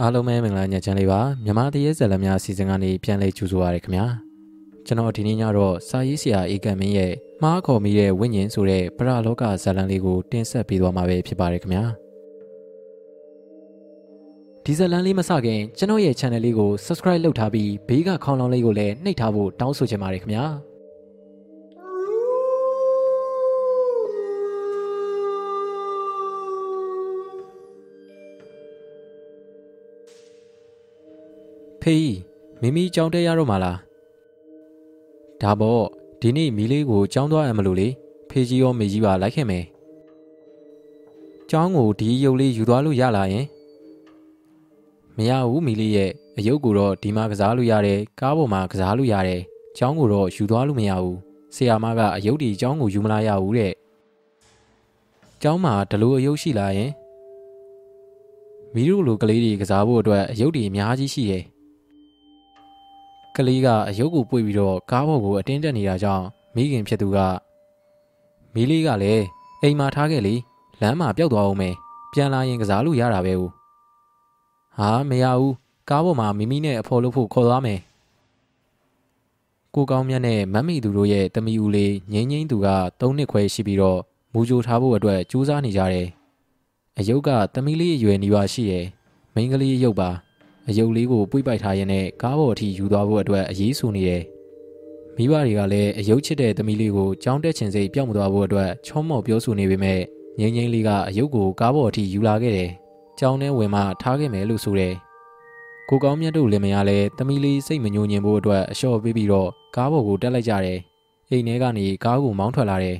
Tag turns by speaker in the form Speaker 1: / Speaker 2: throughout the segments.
Speaker 1: အားလုံးပဲမင်္ဂလာညချမ်းလေးပါမြန်မာတရေဇက်လက်များအစီအစဉ်ကနေပြန်လည်ကြိုဆိုပါရခင်ဗျာကျွန်တော်ဒီနေ့ညတော့စာရေးဆရာအေကံမင်းရဲ့မှားခေါ်မိတဲ့ဝိညာဉ်ဆိုတဲ့ပရလောကဇာတ်လမ်းလေးကိုတင်ဆက်ပေးသွားမှာပဲဖြစ်ပါတယ်ခင်ဗျာဒီဇာတ်လမ်းလေးမစခင်ကျွန်တော်ရဲ့ channel လေးကို subscribe လုပ်ထားပြီးဘေးကခေါင်းလောင်းလေးကိုလည်းနှိပ်ထားဖို့တောင်းဆိုချင်ပါတယ်ခင်ဗျာ ဖေးမိမိကြောင်းတဲရတော့မှာလားဒါပေါ့ဒီနေ့မီလေးကိုကြောင်းသွားရမလို့လေဖေးကြီးရောမေကြီးပါလိုက်ခဲ့မယ်ကြောင်းကိုဒီရုပ်လေးယူသွားလို့ရလာရင်မရဘူးမီလေးရဲ့အယုတ်ကိုတော့ဒီမှာကစားလို့ရတယ်ကားပေါ်မှာကစားလို့ရတယ်ကြောင်းကိုတော့ယူသွားလို့မရဘူးဆရာမကအယုတ်ဒီကြောင်းကိုယူမလာရဘူးတဲ့ကျောင်းမှာဒလိုအယုတ်ရှိလာရင်မီးတို့လိုကလေးတွေကစားဖို့အတွက်အယုတ်ဒီအများကြီးရှိတယ် ကလေးကအယုတ်ကိုပွေပြီးတော့ကားပေါ်ကိုအတင်းတက်နေတာကြောင့်မိခင်ဖြစ်သူကမီးလေးကလည်းအိမ်မှာထားခဲ့လေလမ်းမှာပျောက်သွားအောင်မယ်ပြန်လာရင်ကစားလို့ရတာပဲဦးဟာမရဘူးကားပေါ်မှာမိမိနဲ့အဖော်လို့ဖို့ခေါ်သွားမယ်ကိုကောင်းမြတ်နဲ့မတ်မီသူတို့ရဲ့တမီဦးလေးငိမ့်ငိမ့်သူက၃နှစ်ခွဲရှိပြီးတော့မူကြိုထားဖို့အတွက်ကြိုးစားနေကြတယ်အယုတ်ကတမီလေးအရွယ်နေပါရှိတယ်မိန်းကလေးရုပ်ပါ အယုတ်လေးကိုပွိပိုက်ထားရင်းနဲ့ကားပေါ်အထိယူသွားဖို့အတွက်အရေးဆူနေတယ်။မိဘတွေကလည်းအယုတ်ချစ်တဲ့သမီးလေးကိုကြောင်းတက်ချင်စိတ်ပြောင်းမသွားဖို့အတွက်ချောမော့ပြောဆိုနေပေမဲ့ငိမ့်ငိမ့်လေးကအယုတ်ကိုကားပေါ်အထိယူလာခဲ့တယ်။ကြောင်းထဲဝင်မှထားခဲ့မယ်လို့ဆိုတယ်။ကိုကောင်းမြတ်တို့လည်းမရလဲသမီးလေးစိတ်မညှို့ညင်ဖို့အတွက်အလျှော့ပေးပြီးတော့ကားပေါ်ကိုတက်လိုက်ကြတယ်။အိမ်ထဲကနေကားကိုမောင်းထွက်လာတယ်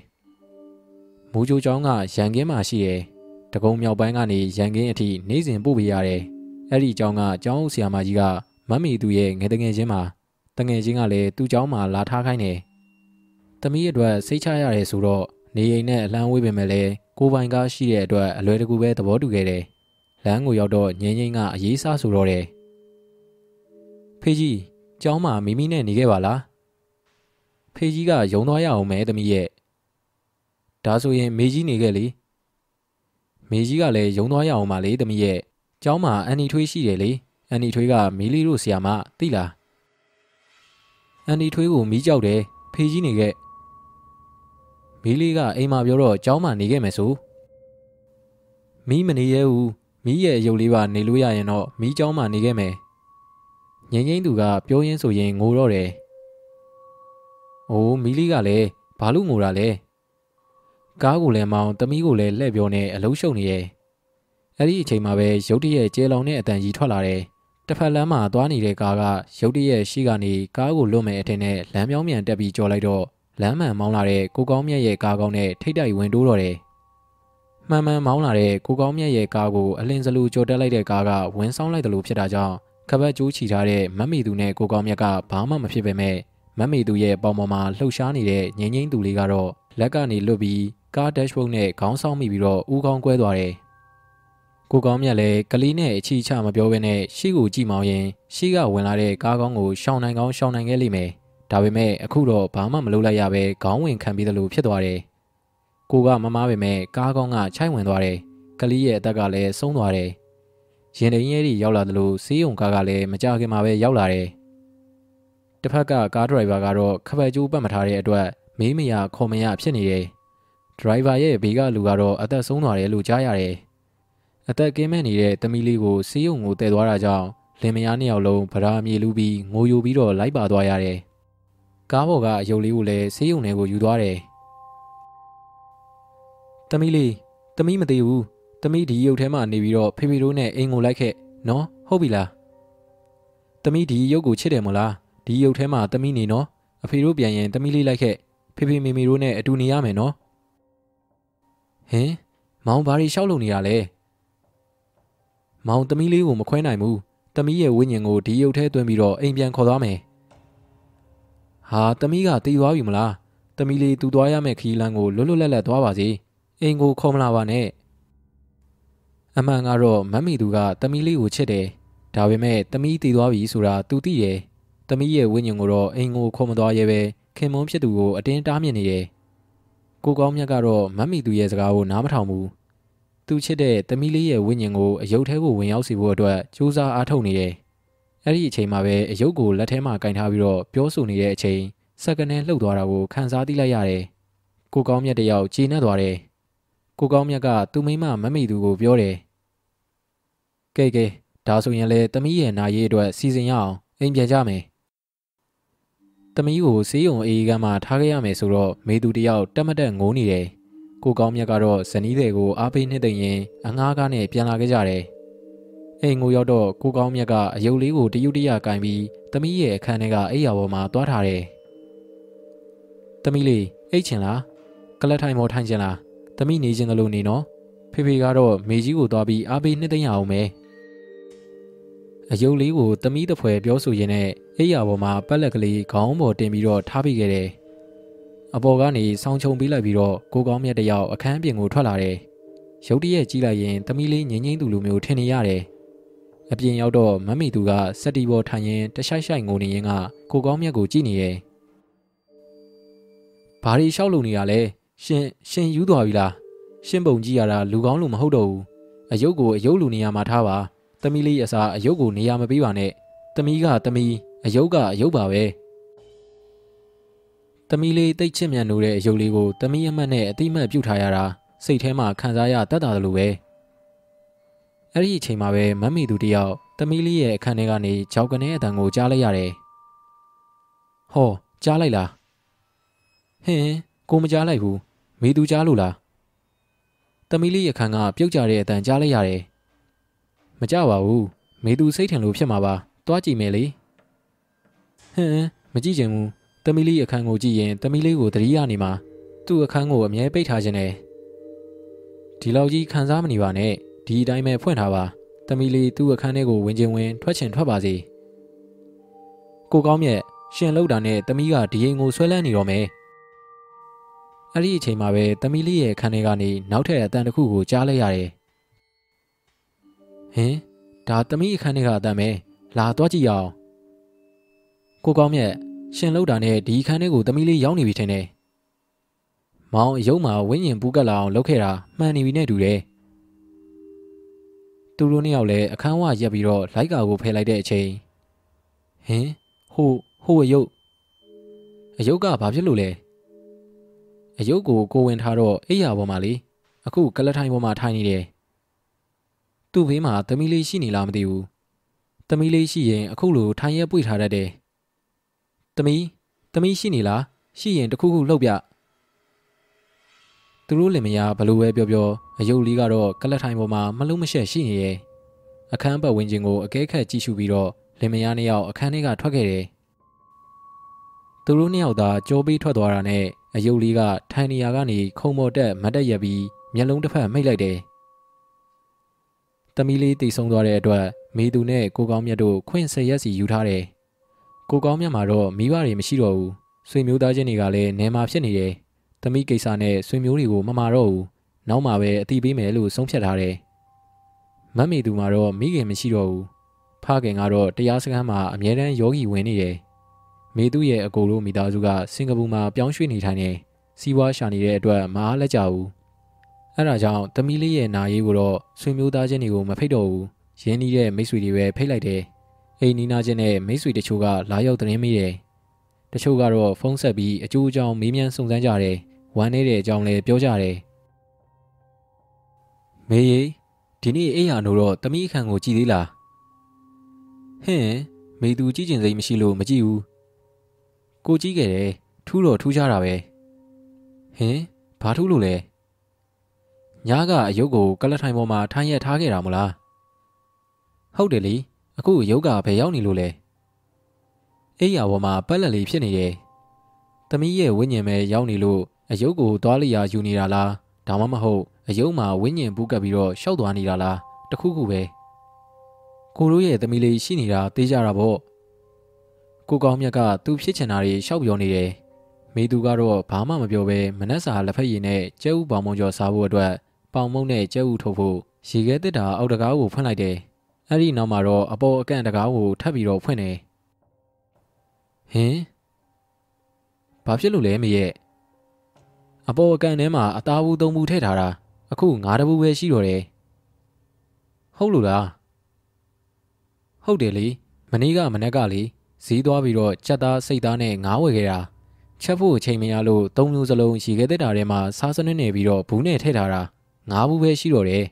Speaker 1: ။မူဂျိုကျောင်းကရန်ကင်းမှာရှိတယ်။တကုံမြောက်ပိုင်းကနေရန်ကင်းအထိနေစဉ်ပို့ပေးရတယ်။ အဲ့ဒီအကြောင်းကအကြောင်းဆရာမကြီးကမမ်မီသူရဲ့ငယ်တငယ်ချင်းမှာတငယ်ချင်းကလည်းသူ့เจ้าမှာလာထားခိုင်းတယ်။တမီးအတွက်စိတ်ချရတယ်ဆိုတော့နေအိမ်နဲ့အလံဝေးပင်မဲ့လဲကိုပိုင်ကားရှိတဲ့အတွက်အလွယ်တကူပဲသဘောတူခဲ့တယ်။လမ်းကိုရောက်တော့ငင်းငင်းကအရေးစားဆိုတော့တယ်။ဖေးကြီးเจ้าမှာမိမိနဲ့နေခဲ့ပါလား။ဖေးကြီးကယုံသွားရအောင်မဲတမီးရဲ့။ဒါဆိုရင်မေကြီးနေခဲ့လေ။မေကြီးကလည်းယုံသွားရအောင်ပါလေတမီးရဲ့ ကျောင်းမှာအန်နီထွေးရှိတယ်လေအန်နီထွေးကမီလီတို့ဆီယာမသိလားအန်နီထွေးကိုမီးကြောက်တယ်ဖေးကြီးနေခဲ့မီလီကအိမ်မှာပြောတော့ကျောင်းမှာနေခဲ့မယ်ဆိုမီးမနေရဲဘူးမီးရဲ့အယုတ်လေးပါနေလို့ရရင်တော့မီးကျောင်းမှာနေခဲ့မယ်ငင်းငင်းသူကပြောရင်းဆိုရင်ငိုတော့တယ်အိုးမီလီကလည်းဘာလို့ငိုတာလဲကားကိုလည်းမောင်းတမီးကိုလည်းလှည့်ပြောနေအလုံးရှုံနေရဲ့ အဲ့ဒီအချိန်မှာပဲရုတ်တရက်ကျဲလောင်တဲ့အတန်ကြီးထွက်လာတယ်။တစ်ဖက်လမ်းမှာသွားနေတဲ့ကားကရုတ်တရက်ရှိကနေကားကိုလွတ်မဲ့အထင်နဲ့လမ်းပြောင်းမြန်တက်ပြီးကြော်လိုက်တော့လမ်းမှန်မောင်းလာတဲ့ကိုကောင်းမြတ်ရဲ့ကားကောင်းနဲ့ထိတ်တိုက်ဝင်တိုးတော့တယ်။မှန်မှန်မောင်းလာတဲ့ကိုကောင်းမြတ်ရဲ့ကားကိုအလင်းစလူကြော်တက်လိုက်တဲ့ကားကဝင်းဆောင်လိုက်တယ်လို့ဖြစ်တာကြောင့်ကပတ်ကျိုးချီထားတဲ့မတ်မီသူနဲ့ကိုကောင်းမြတ်ကဘာမှမဖြစ်ပေမဲ့မတ်မီသူရဲ့ပေါင်ပေါ်မှာလှုပ်ရှားနေတဲ့ငိမ့်ငိမ့်သူလေးကတော့လက်ကနေလွတ်ပြီးကားဒက်ရှ်ဘုတ်နဲ့ခေါင်းဆောင်မိပြီးတော့ဦးခေါင်းကွဲသွားတယ် ကိုကောင်းမြတ်လည်းကလေးနဲ့အချီချမပြောဘဲနဲ့ရှေ့ကိုကြည့်မောင်းရင်ရှေ့ကဝင်လာတဲ့ကားကောင်းကိုရှောင်းနိုင်ကောင်းရှောင်းနိုင်ခဲ့လိမ့်မယ်။ဒါပေမဲ့အခုတော့ဘာမှမလုပ်လိုက်ရပဲခေါင်းဝင်ခံပြီးသလိုဖြစ်သွားတယ်။ကိုကမမားပေမဲ့ကားကောင်းကချိုက်ဝင်သွားတယ်။ကလေးရဲ့အသက်ကလည်းဆုံးသွားတယ်။ရင်တိန်ရဲကြီးရောက်လာသလိုစေးုံကားကလည်းမကြခင်မှာပဲရောက်လာတယ်။တစ်ဖက်ကကားဒရိုင်ဘာကတော့ခပတ်ကျိုးပတ်မထားတဲ့အတွက်မေးမရခေါ်မရဖြစ်နေတယ်။ဒရိုင်ဘာရဲ့ဘေးကလူကတော့အသက်ဆုံးသွားတယ်လို့ကြားရတယ်။ အသက်ကင်းမဲ့နေတဲ့သမီးလေးကိုစီးရုံကိုတည်သွားတာကြောင့်လင်မယားနှစ်ယောက်လုံးဗရာမြေလူပြီးငိုယိုပြီးတော့လိုက်ပါသွားရတယ်။ကားပေါ်ကအယုတ်လေးကိုလည်းစီးရုံထဲကိုယူသွားတယ်။သမီးလေးသမီးမသေးဘူး။သမီးဒီရုပ်ထဲမှာနေပြီးတော့ဖေဖေတို့နဲ့အိမ်ကိုလိုက်ခဲ့နော်ဟုတ်ပြီလား။သမီးဒီရုပ်ကိုချစ်တယ်မလား။ဒီရုပ်ထဲမှာသမီးနေနော်။အဖေတို့ပြန်ရင်သမီးလေးလိုက်ခဲ့ဖေဖေမေမေတို့နဲ့အတူနေရမယ်နော်။ဟင်မောင်ဘာတွေရှောက်လုံနေတာလဲ။ မောင်သမီးလေးကိုမခွဲနိုင်ဘူးသမီးရဲ့ဝိညာဉ်ကိုဒီရုပ်ထဲသွင်းပြီးတော့အိမ်ပြန်ခေါ်သွားမယ်ဟာသမီးကတည်သွားပြီမလားသမီးလေးတူသွားရမယ့်ခီးလန်းကိုလွတ်လွတ်လပ်လပ်သွားပါစေအိမ်ကိုခေါ်မလာပါနဲ့အမှန်ကတော့မမ်မီသူကသမီးလေးကိုချစ်တယ်ဒါပေမဲ့သမီးတည်သွားပြီဆိုတာသူသိတယ်သမီးရဲ့ဝိညာဉ်ကိုတော့အိမ်ကိုခေါ်မသွားရဲပဲခင်မုန်းဖြစ်သူကိုအတင်းတားမြစ်နေတယ်ကိုကောင်းမြတ်ကတော့မမ်မီသူရဲ့စကားကိုနားမထောင်ဘူး သူချစ်တဲ့သမီးလေးရဲ့ဝိညာဉ်ကိုအယုတ်ထဲကိုဝင်ရောက်စေဖို့အတွက်ကြိုးစားအားထုတ်နေတယ်။အဲ့ဒီအချိန်မှာပဲအယုတ်ကိုလက်ထဲမှာကင်ထားပြီးတော့ပြောဆိုနေတဲ့အချိန်စက္ကနဲ့လှုပ်သွားတာကိုခန်းစားသိလိုက်ရတယ်။ကိုကောင်းမြတ်တယောက်ကျေနပ်သွားတယ်။ကိုကောင်းမြတ်ကသူ့မိမမမိသူကိုပြောတယ်။ကဲကဲဒါဆိုရင်လေသမီးရဲ့နာရေးအတွက်စီစဉ်ရအောင်အိမ်ပြန်ကြမယ်။သမီးကိုစေးရုံအေးကမ်းမှာထားခဲ့ရမယ်ဆိုတော့မေသူတယောက်တက်မတက်ငိုးနေတယ်။ ကိုကောင်းမြတ်ကတော့ဇနီးတွေကိုအားပေးနှစ်သိမ့်ရင်အငှားကားနဲ့ပြန်လာခဲ့ကြတယ်။အိမ်ကိုရောက်တော့ကိုကောင်းမြတ်ကအယုတ်လေးကိုတยุတ်တရကင်ပြီးသမီးရဲ့အခန်းထဲကအိယာပေါ်မှာသွားထားတယ်။သမီးလေးအိတ်ချင်လားကလတ်ထိုင်မော်ထိုင်ချင်လားသမီးနေချင်တယ်လို့နေနော်ဖေဖေကတော့မေကြီးကိုသွားပြီးအားပေးနှစ်သိမ့်ရအောင်မယ်။အယုတ်လေးကိုသမီးတဖွဲပြောဆိုရင်းနဲ့အိယာပေါ်မှာပက်လက်ကလေးခေါင်းပေါ်တင်ပြီးတော့ထားပေးခဲ့တယ်။ အပေါ်ကနေဆောင်းချုံပေးလိုက်ပြီးတော့ကိုကောင်းမြတ်တယောက်အခန်းပြင်ကိုထွက်လာတယ်။ရုတ်တရက်ကြည့်လိုက်ရင်သမီးလေးငင်းငင်းသူလိုမျိုးထင်နေရတယ်။အပြင်ရောက်တော့မမီသူကစက်တီပေါ်ထိုင်ရင်တရှိုက်ရှိုက်ငိုနေရင်ကကိုကောင်းမြတ်ကိုကြည့်နေတယ်။ဘာတွေလျှောက်လို့နေရလဲ။ရှင်ရှင်ယူသွားပြီလား။ရှင်ပုံကြည့်ရတာလူကောင်းလို့မဟုတ်တော့ဘူး။အယုတ်ကိုအယုတ်လူနေရာမှာထားပါ။သမီးလေးအစားအယုတ်ကိုနေရာမပေးပါနဲ့။သမီးကသမီးအယုတ်ကအယုတ်ပါပဲ။ သမီးလေးတိတ်ချစ်မြတ်နိုးတဲ့အယုတ်လေးကိုသမီးအမတ်နဲ့အတိမတ်ပြုတ်ထားရတာစိတ်ထဲမှာခံစားရတတ်တာလို့ပဲအဲ့ဒီအချိန်မှာပဲမမ်မီသူတယောက်သမီးလေးရဲ့အခန်းထဲကနေကြောက်ကနေအတန်ကိုကြားလိုက်ရတယ်ဟောကြားလိုက်လားဟင်းကိုမကြားလိုက်ဘူးမေသူကြားလို့လားသမီးလေးရဲ့အခန်းကပြုတ်ကြတဲ့အတန်ကြားလိုက်ရတယ်မကြပါဘူးမေသူစိတ်ထင်လို့ဖြစ်မှာပါသွားကြည့်မယ်လေဟင်းမကြည့်ချင်ဘူး တမီလေးအခန်းကိုကြည့်ရင်တမီလေးကိုတတိယနေမှာသူ့အခန်းကိုအမြဲပိတ်ထားခြင်းနဲ့ဒီလောက်ကြီးခံစားမနေပါနဲ့ဒီအတိုင်းပဲဖွင့်ထားပါတမီလေးသူ့အခန်းထဲကိုဝင်ခြင်းဝင်ထွက်ချင်ထွက်ပါစေကိုကောင်းမြတ်ရှင်လောက်တာနဲ့တမီးကဒီရင်ကိုဆွဲလန်းနေတော့မယ်အဲ့ဒီအချိန်မှာပဲတမီလေးရဲ့အခန်းထဲကနေနောက်ထပ်အတန်တစ်ခုကိုကြားလိုက်ရတယ်ဟင်ဒါတမီးအခန်းထဲကအတန်ပဲလာသွားကြည့်ရအောင်ကိုကောင်းမြတ် ရှင်လောက်တာနဲ့ဒီခန်းထဲကိုသမီးလေးရောက်နေပြီထင်တယ်။မောင်ရုံမှာဝင်းရင်ပူးကပ်လာအောင်လုပ်ခဲ့တာမှန်နေပြီနဲ့တူတယ်။သူတို့နှစ်ယောက်လည်းအခန်းဝရက်ပြီးတော့လိုက်ကာကိုဖယ်လိုက်တဲ့အချိန်ဟင်ဟိုဟိုအယုတ်အယုတ်ကဘာဖြစ်လို့လဲ။အယုတ်ကိုကိုဝင်ထားတော့အိယာပေါ်မှာလေအခုကလထိုင်ပေါ်မှာထိုင်နေတယ်။သူ့ဘေးမှာသမီးလေးရှိနေလားမသိဘူး။သမီးလေးရှိရင်အခုလိုထိုင်ရက်ပွေထားတတ်တယ်။။ သမီးသမီးရှိနေလားရှိရင်တခုခုလှုပ်ပြ။သူတို့လင်မယားဘလို့ပဲပြောပြောအယုတ်လေးကတော့ကလတ်ထိုင်ပေါ်မှာမလုံးမရှက်ရှိနေရဲ့။အခန်းပတ်ဝန်းကျင်ကိုအကဲခတ်ကြည့်ရှုပြီးတော့လင်မယားနှစ်ယောက်အခန်းထဲကထွက်ခဲ့တယ်။သူတို့နှစ်ယောက်သာကြောပေးထွက်သွားတာနဲ့အယုတ်လေးကထိုင်နေရာကနေခုံမော်တက်မတ်တက်ရပြီးမျက်လုံးတစ်ဖက်မိတ်လိုက်တယ်။သမီးလေးတိတ်ဆုံးသွားတဲ့အတွက်မေသူနဲ့ကိုကောင်းမြတ်တို့ခွင့်ဆက်ရက်စီယူထားတယ်။ ကိုကောင်းမြတ်မှာတော့မိဘတွေမရှိတော့ဘူးဆွေမျိုးသားချင်းတွေကလည်းနေမှာဖြစ်နေတယ်။သမီးကိစ္စနဲ့ဆွေမျိုးတွေကိုမမာတော့ဘူး။နောက်မှပဲအတိပေးမယ်လို့ဆုံးဖြတ်ထားတယ်။မတ်မေသူမှာတော့မိခင်မရှိတော့ဘူး။ဖခင်ကတော့တရားစခန်းမှာအမြဲတမ်းယောဂီဝင်နေတယ်။မေသူရဲ့အကိုတို့မိသားစုကစင်ကာပူမှာပြောင်းရွှေ့နေထိုင်နေစီးပွားရှာနေတဲ့အတွက်မအားလက်ကြဘူး။အဲဒါကြောင့်သမီးလေးရဲ့နာရေးကိုတော့ဆွေမျိုးသားချင်းတွေကိုမဖိတ်တော့ဘူး။ရင်းနှီးတဲ့မိတ်ဆွေတွေပဲဖိတ်လိုက်တယ်။ အိမ်နီးနားချင်းနဲ့မိတ်ဆွေတချို့ကလာရောက်သတင်းမေးတယ်။တချို့ကတော့ဖုန်းဆက်ပြီးအကျိုးအကြောင်းမေးမြန်းစုံစမ်းကြတယ်။ဝမ်းနေတဲ့အကြောင်းလည်းပြောကြတယ်။မေရီဒီနေ့အိယာနိုတော့တမိအခန့်ကိုကြည်သေးလား။ဟင်းမေသူကြည့်ကျင်စိတ်မရှိလို့မကြည့်ဘူး။ကိုကြည့်ခဲ့တယ်ထူးတော့ထူးခြားတာပဲ။ဟင်းဘာထူးလို့လဲ။ညားကအယုတ်ကိုကလထိုင်ပေါ်မှာထိုင်းရက်ထားခဲ့တာမလား။ဟုတ်တယ်လေ။ အခုရုပ်ကဘယ်ရောက်နေလို့လဲအိယာပေါ်မှာပက်လက်လေးဖြစ်နေတယ်သမီးရဲ့ဝိညာဉ်ပဲရောက်နေလို့အယုတ်ကိုသွားလျာယူနေတာလားဒါမှမဟုတ်အယုတ်မှာဝိညာဉ်ပူးကပ်ပြီးတော့ရှောက်သွားနေတာလားတခုခုပဲကိုတို့ရဲ့သမီးလေးရှိနေတာသိကြတာပေါ့ကိုကောင်းမြတ်ကသူဖြစ်ချင်တာတွေရှောက်ပြောနေတယ်မေသူကတော့ဘာမှမပြောဘဲမနှက်စာလက်ဖက်ရည်နဲ့ကျဲဥပေါင်မုံကျော်စားဖို့အတွက်ပေါင်မုံနဲ့ကျဲဥထုတ်ဖို့ရေခဲတစ်တာအောက်တကားကိုဖွင့်လိုက်တယ် အဲ့ဒီနောက်မှာတော့အပေါ်အကန့်တကားကိုထပ်ပြီးတော့ဖွင့်တယ်ဟင်ဘာဖြစ်လို့လဲမရဲ့အပေါ်အကန့်ထဲမှာအသားဘူးသုံးဘူးထည့်ထားတာအခုငါတပူပဲရှိတော့တယ်ဟုတ်လို့လားဟုတ်တယ်လေမနေ့ကမနေ့ကလေဈေးသွားပြီးတော့ချက်သားစိတ်သားနဲ့ငါးဝယ်ခဲ့တာချက်ဖို့အချိန်မရလို့သုံးမျိုးစလုံးရေခဲတက်တာထဲမှာစားစနစ်နေပြီးတော့ဘူးနဲ့ထည့်ထားတာငါးဘူးပဲရှိတော့တယ်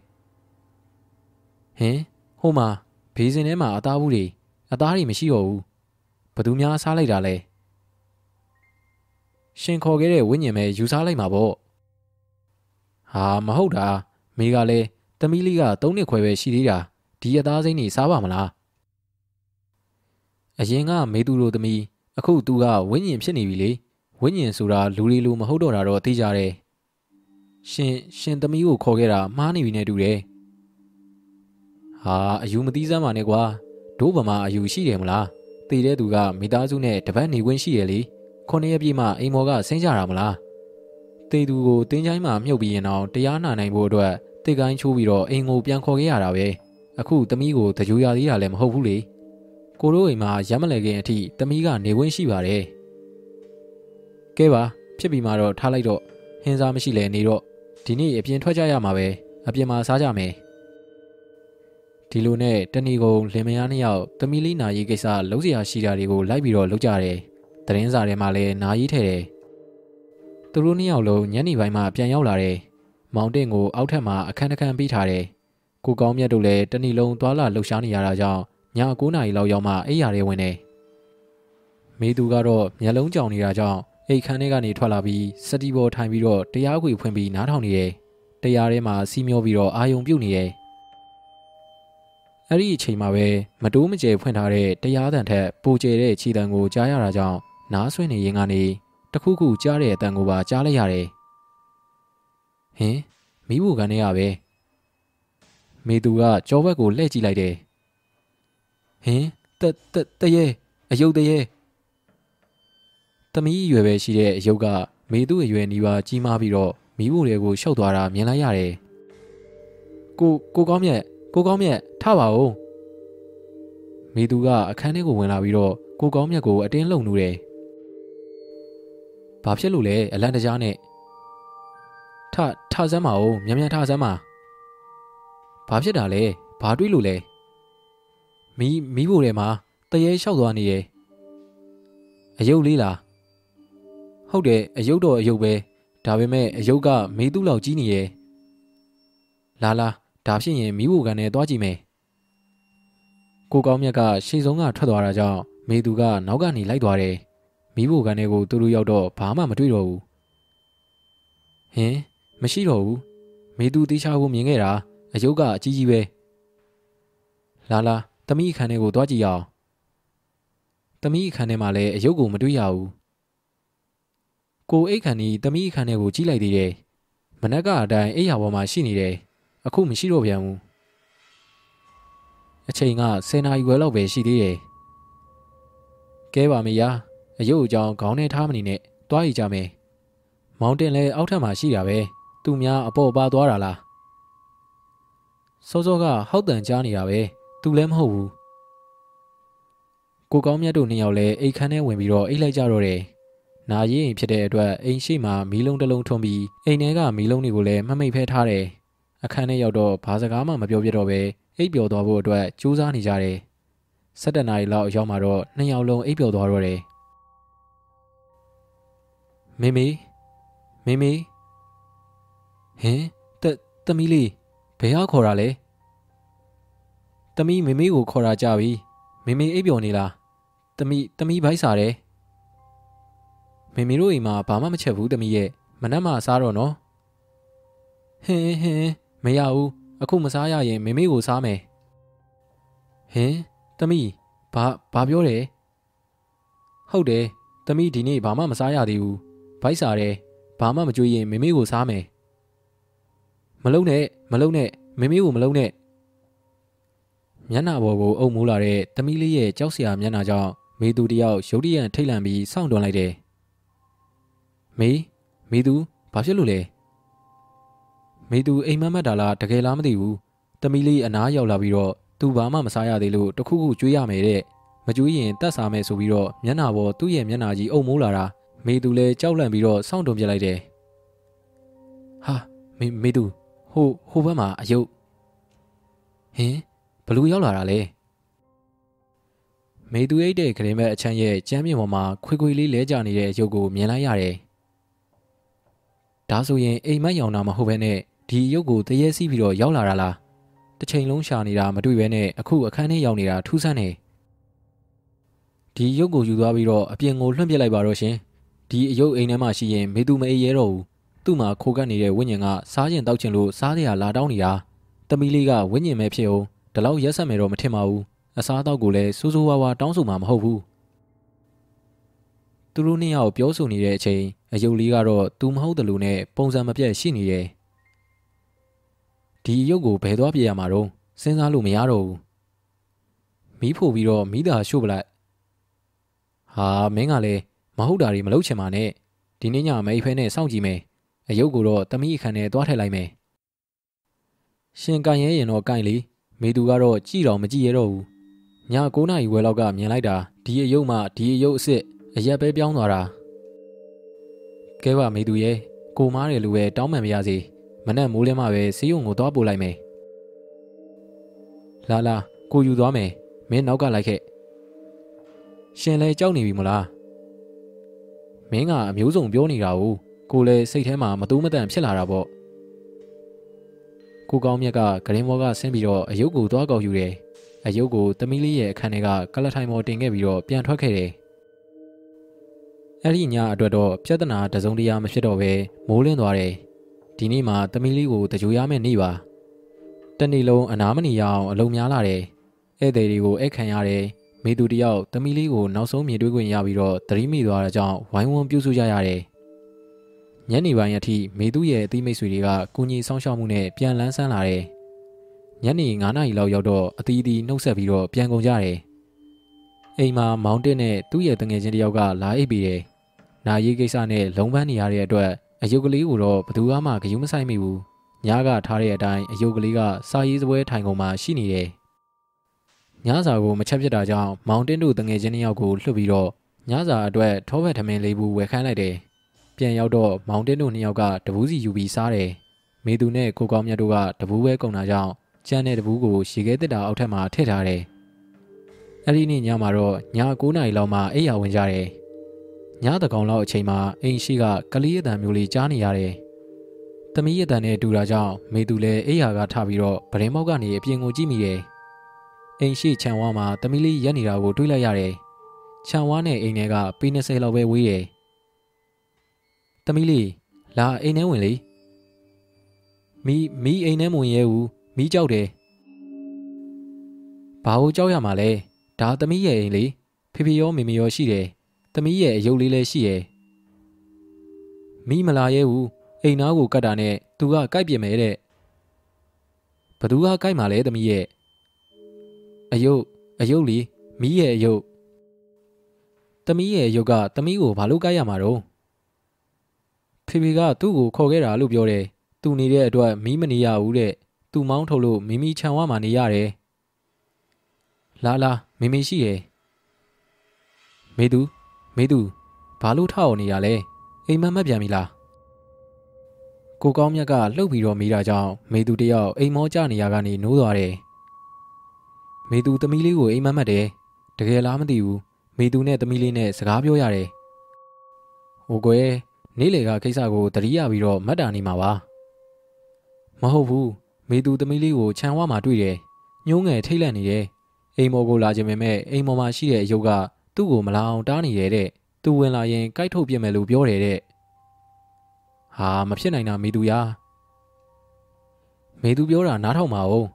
Speaker 1: ဟင် ဟိုမှာဘေးစင်ထဲမှာအသားဘူးတွေအသားတွေမရှိတော့ဘူးဘသူများစားလိုက်တာလဲရှင်ခေါ်ခဲ့တဲ့ဝိညာဉ်ပဲယူစားလိုက်မှာပေါ့ဟာမဟုတ်တာမိကလည်းတမီးလေးက၃နှစ်ခွဲပဲရှိသေးတာဒီအသားစိမ့်နေစားပါမလားအရင်ကမေသူလိုသမီးအခုသူကဝိညာဉ်ဖြစ်နေပြီလေဝိညာဉ်ဆိုတာလူတွေလိုမဟုတ်တော့တာတော့သိကြတယ်ရှင်ရှင်သမီးကိုခေါ်ခဲ့တာမှားနေပြီနဲ့တူတယ် ဟာအယူမသိစမ်းပါနဲ့ကွာဒိုးဗမာအယူရှိတယ်မလားတည်တဲ့သူကမိသားစုနဲ့တပတ်နေခွင့်ရှိရလေခုနှစ်ရက်ပြည့်မှအိမ်မော်ကဆင်းကြတာမလားတေသူကိုတင်းချိုင်းမှာမြုပ်ပြီးရင်တော့တရားနာနိုင်ဖို့အတွက်တေကိုင်းချိုးပြီးတော့အိမ်ကိုပြန်ခေါ်ခဲ့ရတာပဲအခုသမီးကိုတကြိုရသေးတာလည်းမဟုတ်ဘူးလေကိုတို့အိမ်မှာရမ်းမလဲခင်အထိသမီးကနေဝင်းရှိပါတယ်ကဲပါဖြစ်ပြီးမှတော့ထားလိုက်တော့ဟင်းစားမရှိလဲနေတော့ဒီနေ့အပြင်ထွက်ကြရမှာပဲအပြင်မှာစားကြမယ် ဒီလိုနဲ့တဏီကုံလင်မယားနှစ်ယောက်သမီးလေးနာရီကိစ္စလုံးစရာရှိတာတွေကိုလိုက်ပြီးတော့လုပ်ကြတယ်သတင်းစာထဲမှာလည်းနာရီထဲတယ်သူတို့နှစ်ယောက်လုံးညနေပိုင်းမှပြန်ရောက်လာတယ်မောင်တင်ကိုအောက်ထပ်မှာအခန်းတစ်ခန်းပေးထားတယ်ကိုကောင်းမြတ်တို့လည်းတဏီလုံးသွာလာလှုပ်ရှားနေရတာကြောင့်ည9နာရီလောက်ရောက်မှအိပ်ရာတွေဝင်တယ်မေသူကတော့မျက်လုံးကြောင်နေတာကြောင့်အိတ်ခန်းထဲကနေထွက်လာပြီးစတီဘော်ထိုင်ပြီးတော့တရားခွေဖွင့်ပြီးနားထောင်နေတယ်တရားထဲမှာစီးမျောပြီးတော့အာယုံပြုတ်နေတယ် အဲ့ဒီအချိန်မှာပဲမတိုးမကျဲဖွင့်ထားတဲ့တရားတန်ထက်ပိုကျဲတဲ့ခြေတံကိုကြားရတာကြောင့်နားဆွနေရင်ကနေတခုခုကြားတဲ့အတန်ကိုပါကြားလိုက်ရတယ်။ဟင်မိဖို့ကန်ထဲရပဲ။မေသူကကြောဘက်ကိုလှည့်ကြည့်လိုက်တယ်။ဟင်တတတရဲအယုတ်တရဲသမီးအရွယ်ပဲရှိတဲ့အယုတ်ကမေသူ့အရွယ်နီးပါးကြီးမားပြီးတော့မိဖို့တွေကိုရှောက်သွားတာမြင်လိုက်ရတယ်။ကိုကိုကောင်းမြတ် ကိုကောင်းမြတ်ထပါဦးမိသူကအခန်းထဲကိုဝင်လာပြီးတော့ကိုကောင်းမြတ်ကိုအတင်းလုံနူတယ်ဘာဖြစ်လို့လဲအလန့်တကြားနဲ့ထထစမ်းပါဦးမြန်မြန်ထစမ်းပါဘာဖြစ်တာလဲဘာတွေးလို့လဲမီးမီးဖို့ထဲမှာတရေလျှောက်သွားနေရဲ့အယုတ်လေးလားဟုတ်တယ်အယုတ်တော့အယုတ်ပဲဒါပေမဲ့အယုတ်ကမေးသူ့လောက်ကြီးနေရဲ့လာလာ ဒါဖြစ်ရင်မိဖို့ကန်နဲ့သွားကြည့်မယ်ကိုကောင်းမြတ်ကရှေ့ဆုံးကထွက်သွားတာကြောင့်မေသူကနောက်ကနေလိုက်သွားတယ်မိဖို့ကန်တွေကိုသူတို့ရောက်တော့ဘာမှမတွေ့တော့ဘူးဟင်မရှိတော့ဘူးမေသူတေးချဖို့မြင်ခဲ့တာအယုတ်ကအကြီးကြီးပဲလာလာတမိအခန်းထဲကိုသွားကြည့်ရအောင်တမိအခန်းထဲမှာလည်းအယုတ်ကိုမတွေ့ရဘူးကိုအိတ်ခန်ကြီးတမိအခန်းထဲကိုကြည့်လိုက်သေးတယ်မနက်ကအတိုင်းအိယာပေါ်မှာရှိနေတယ် အခုမရှိတော့ပြန်ဘူးအချိန်က10နာရီခွဲလောက်ပဲရှိသေးတယ်ကဲပါမေယာအယုတ်အကြောင်းခေါင်းထဲထားမနေနဲ့တွားရကြမယ်မောင်တင်လည်းအောက်ထပ်မှာရှိတာပဲသူများအပေါ်ပါသွားတာလားစောစောကဟောက်တန်ကြားနေတာပဲသူလည်းမဟုတ်ဘူးကိုကောင်းမြတ်တို့နှစ်ယောက်လည်းအိတ်ခမ်းထဲဝင်ပြီးတော့အိတ်လိုက်ကြတော့တယ်နာရီအိမ်ဖြစ်တဲ့အတွက်အိမ်ရှိမှမီးလုံးတစ်လုံးထွန်းပြီးအိမ်ထဲကမီးလုံးတွေကိုလည်းမမိတ်ဖဲထားတယ် အခန်းထဲရောက်တော့ဘာစကားမှမပြောပြတော့ပဲအိပ်ပျော်သွားဖို့အတွက်ကြိုးစားနေကြတယ်။၁၇နာရီလောက်ရောက်မှတော့နှစ်ယောက်လုံးအိပ်ပျော်သွားတော့တယ်။မေမေမေမေဟင်တသမီးလေးဘယ်ဟာခေါ်တာလဲ။သမီးမေမေကိုခေါ်တာကြပြီ။မေမေအိပ်ပျော်နေလား။သမီးသမီးဘိုက်စားတယ်။မေမေတို့အိမ်မှာဘာမှမချက်ဘူးသမီးရဲ့မနက်မှစားတော့နော်။ဟင်းဟင်း မရဘူးအခုမစားရရင်မေမေကိုစားမယ်ဟင်တမီးဘာဘာပြောတယ်ဟုတ်တယ်တမီးဒီနေ့ဘာမှမစားရသေးဘူးဘိုက်စားတယ်ဘာမှမကြွေးရင်မေမေကိုစားမယ်မလုံးနဲ့မလုံးနဲ့မေမေကိုမလုံးနဲ့မျက်နှာပေါ်ကိုအုပ်မိုးလာတဲ့တမီးလေးရဲ့ကြောက်စရာမျက်နှာကြောင့်မေသူတယောက်ရုတ်တရက်ထိတ်လန့်ပြီးစောင့်တွန်းလိုက်တယ်မေမေသူဘာဖြစ်လို့လဲ မေသူအိမ်မက်မက်တာလားတကယ်လားမသိဘူးတမီလေးအနားရောက်လာပြီးတော့သူဘာမှမစားရသေးလို့တခုခုကြွေးရမယ်တဲ့မကြွေးရင်တတ်စားမယ်ဆိုပြီးတော့မျက်နှာပေါ်သူ့ရဲ့မျက်နှာကြီးအုံမိုးလာတာမေသူလည်းကြောက်လန့်ပြီးတော့စောင့်တုံပြလိုက်တယ်ဟာမေမေသူဟဟိုဟိုဘက်မှာအယုတ်ဟင်ဘလူရောက်လာတာလဲမေသူအိတ်တဲ့ကလေးမဲ့အချမ်းရဲ့ကျမ်းမြေပေါ်မှာခွေခွေလေးလဲကျနေတဲ့အယုတ်ကိုမြင်လိုက်ရတယ်ဒါဆိုရင်အိမ်မက်ရောင်တာမဟုတ်ဘဲနဲ့ ဒီအယုတ်ကိုတရေစီးပြီးတော့ရောက်လာတာလားတစ်ချိန်လုံးရှာနေတာမတွေ့ဘဲနဲ့အခုအခန်းထဲရောက်နေတာထူးဆန်းနေဒီရုပ်ကိုယူသွားပြီးတော့အပြင်ကိုလွှင့်ပစ်လိုက်ပါတော့ရှင်ဒီအယုတ်အိမ်ထဲမှာရှိရင်မေသူမအေးရဲတော့ဘူးသူ့မှာခိုကပ်နေတဲ့ဝိညာဉ်ကစားကျင်တောက်ကျင်လို့စားစရာလာတောင်းနေတာတမီလေးကဝိညာဉ်ပဲဖြစ်အောင်ဒီလောက်ရက်ဆက်မယ်တော့မထင်ပါဘူးအစားအသောက်ကိုလည်းစိုးစိုးဝါးဝါတောင်းဆိုမှာမဟုတ်ဘူးသူတို့နှစ်ယောက်ပြောဆိုနေတဲ့အချိန်အယုတ်လေးကတော့သူမဟုတ်တယ်လို့နဲ့ပုံစံမပြတ်ရှိနေတယ် ဒီရုပ်ကိုဘယ်သွားပြရမှာတော့စဉ်းစားလို့မရတော့ဘူးမီးဖို့ပြီးတော့မီးသာရှို့ပလိုက်ဟာမင်းကလည်းမဟုတ်တာတွေမလုပ်ချင်ပါနဲ့ဒီနေ့ညမိဖဲနဲ့စောင့်ကြည့်မယ်အယုတ်ကိုတော့တမိအခန်းနဲ့သွားထည့်လိုက်မယ်ရှင်ကန်ရဲရင်တော့ကန်လီမေသူကတော့ကြည်တော်မကြည့်ရတော့ဘူးည9နာရီဝယ်လောက်ကမြင်လိုက်တာဒီအယုတ်မှဒီအယုတ်အစ်စ်အရက်ပဲပြောင်းသွားတာကဲပါမေသူရဲ့ကိုမားတယ်လို့ပဲတောင်းပန်မရစေ မနဲ့မိုးလင်းမှပဲစီးုံကိုသွားပို့လိုက်မယ်လာလာကိုယူသွားမယ်မင်းနောက်ကလိုက်ခဲ့ရှင်လဲကြောက်နေပြီမလားမင်းကအမျိုးစုံပြောနေတာကိုကိုလည်းစိတ်ထဲမှာမတူးမတန်ဖြစ်လာတာပေါ့ကိုကောင်းမြက်ကဂရင်းဘောကဆင်းပြီးတော့အယုတ်ကိုသွားကောက်ယူတယ်အယုတ်ကိုတမီးလေးရဲ့အခန်းထဲကကလထိုင်မော်တင်ခဲ့ပြီးတော့ပြန်ထွက်ခဲ့တယ်အဲ့ဒီညအတွက်တော့ပြဿနာတစုံတရာမဖြစ်တော့ဘဲမိုးလင်းသွားတယ် ဒီနေ့မှတမီးလေးကိုတကြိုရမယ့်နေ့ပါတနေ့လုံးအနာမနေရအောင်အလုံးများလာတယ်ဧည့်သည်တွေကိုအိတ်ခံရတယ်မိသူတယောက်တမီလေးကိုနောက်ဆုံးမြင်တွေ့ခွင့်ရပြီးတော့သတိမိသွားတဲ့ကြောင့်ဝိုင်းဝန်းပြုစုကြရတယ်။ညနေပိုင်းအထိမိသူရဲ့အသီးမိတ်ဆွေတွေကကုညီဆောင်ရှောက်မှုနဲ့ပြန်လန်းဆန်းလာတယ်။ညနေ9နာရီလောက်ရောက်တော့အသီးသီးနှုတ်ဆက်ပြီးတော့ပြန်ကုန်ကြတယ်။အိမ်မှာမောင်တက်နဲ့သူ့ရဲ့တငယ်ချင်းတယောက်ကလာအိပ်ပြီးတယ်။နာရေးကိစ္စနဲ့လုံးပန်းနေရတဲ့အတွက် အယုတ်ကလေးကိုတော့ဘသူမှဂယုမဆိုင်မိဘူး။ညကထားတဲ့အတိုင်းအယုတ်ကလေးကစာရေးစပွဲထိုင်ကုန်မှာရှိနေတယ်။ညစာကိုမချက်ဖြစ်တာကြောင့်မောင်တင်းတို့တငယ်ချင်းနှစ်ယောက်ကိုလွှတ်ပြီးတော့ညစာအတွက်ထောဘက်ထမင်းလေးဘူးဝယ်ခိုင်းလိုက်တယ်။ပြန်ရောက်တော့မောင်တင်းတို့နှစ်ယောက်ကတပူးစီယူပြီးစားတယ်။မေသူနဲ့ကိုကောင်းမြတ်တို့ကတပူးပဲကုန်တာကြောင့်ကျန်တဲ့တပူးကိုရေခဲတစ်တာအောက်ထပ်မှာထည့်ထားတယ်။အဲ့ဒီနေ့ညမှာတော့ည9နာရီလောက်မှအိပ်ယာဝင်ကြတယ်။ ညတကောင်လောက်အချိန်မှာအိမ်ရှိကကလေးရတံမျိုးလေးကြားနေရတယ်။သမီးရတံနဲ့တူတာကြောင့်မေသူလည်းအိပ်ယာကထပြီးတော့ဗရင်မောက်ကနေအပြင်ကိုကြည့်မိတယ်။အိမ်ရှိခြံဝါမှာတမီလေးရက်နေတာကိုတွေးလိုက်ရတယ်။ခြံဝါနဲ့အိမ်ထဲကပေ20လောက်ပဲဝေးတယ်။တမီလေးလာအိမ်ထဲဝင်လေ။မီမီအိမ်ထဲမဝင်ရဲဘူး။မီကြောက်တယ်။ဘာလို့ကြောက်ရမှာလဲ။ဒါတမီရဲ့အိမ်လေ။ဖေဖေရောမေမေရောရှိတယ်။ တမီရဲ့အယုတ်လေးလည်းရှိရဲ့။မီမလာရဲဘူး။အိမ်သားကိုကတ်တာနဲ့သူကကြိုက်ပြမယ်တဲ့။ဘသူကကြိုက်မှာလဲတမီရဲ့။အယုတ်အယုတ်လီမီးရဲ့အယုတ်သမီးရဲ့အယုတ်ကသမီးကိုဘာလို့ကိုက်ရမှာတော့ဖေဖေကသူ့ကိုခေါ်ခဲ့တာလို့ပြောတယ်သူနေတဲ့အတွက်မီးမနေရဘူးတဲ့သူမောင်းထုတ်လို့မိမိခြံဝါမှာနေရတယ်လာလာမိမိရှိရဲ့မေသူ မေသူဘာလို့ထောက်နေရလဲအိမ်မက်မက်ပြန်ပြီလားကိုကောင်းမြတ်ကလှုပ်ပြီးတော့မိတာကြောင့်မေသူတယောက်အိမ်မောကျနေရကနေနိုးသွားတယ်မေသူသမီးလေးကိုအိမ်မက်မက်တယ်တကယ်လားမသိဘူးမေသူနဲ့သမီးလေးနဲ့စကားပြောရတယ်ဟိုကွယ်နေ့လေကကိစ္စကိုတတိယပြီးတော့မတ်တာနေမှာပါမဟုတ်ဘူးမေသူသမီးလေးကိုခြံဝါမှာတွေ့တယ်ညှိုးငယ်ထိတ်လန့်နေတယ်အိမ်မော်ကိုလာခြင်းပေမဲ့အိမ်မော်မှာရှိတဲ့အယုတ်က သူ့ကိုမလာအောင်တားနေရတဲ့သူဝင်လာရင်ကြိုက်ထုတ်ပြစ်မယ်လို့ပြောတယ်တဲ့ဟာမဖြစ်နိုင်တာမေသူရာမေသူပြောတာနားထောင်ပါဦး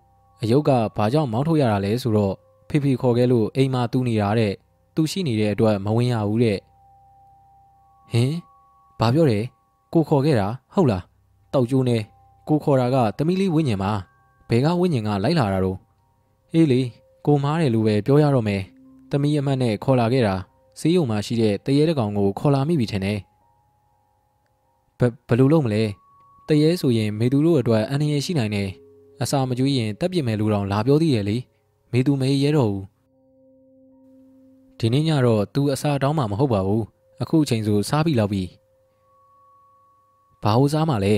Speaker 1: အယုတ်ကဘာကြောင့်မောင်းထုတ်ရတာလဲဆိုတော့ဖေဖေခေါ်ခဲ့လို့အိမ်မှာတူးနေတာတဲ့သူရှိနေတဲ့အတွက်မဝင်ရဘူးတဲ့ဟင်ဘာပြောတယ်ကိုခေါ်ခဲ့တာဟုတ်လားတောက်ကျိုးနေကိုခေါ်တာကတမီးလေးဝင်းညင်ပါဘယ်ကဝင်းညင်ကလိုက်လာတာတော့အေးလေကိုမားတယ်လို့ပဲပြောရတော့မယ် တမီးအမတ်နဲ့ခေါ်လာခဲ့တာစေးရုံမှာရှိတဲ့တရေတကောင်ကိုခေါ်လာမိပြီထင်တယ်ဘဘယ်လိုလုပ်မလဲတရေဆိုရင်မေသူတို့အတွက်အန္တရာယ်ရှိနိုင်တယ်အစာမကျွေးရင်တက်ပြစ်မယ်လို့တော့လာပြောသေးတယ်လေမေသူမေးရဲတော့ဘူးဒီနေ့ညတော့ तू အစာတောင်းမှာမဟုတ်ပါဘူးအခုအချိန်ဆိုစားပြီလောက်ပြီဘာလို့စားမှာလဲ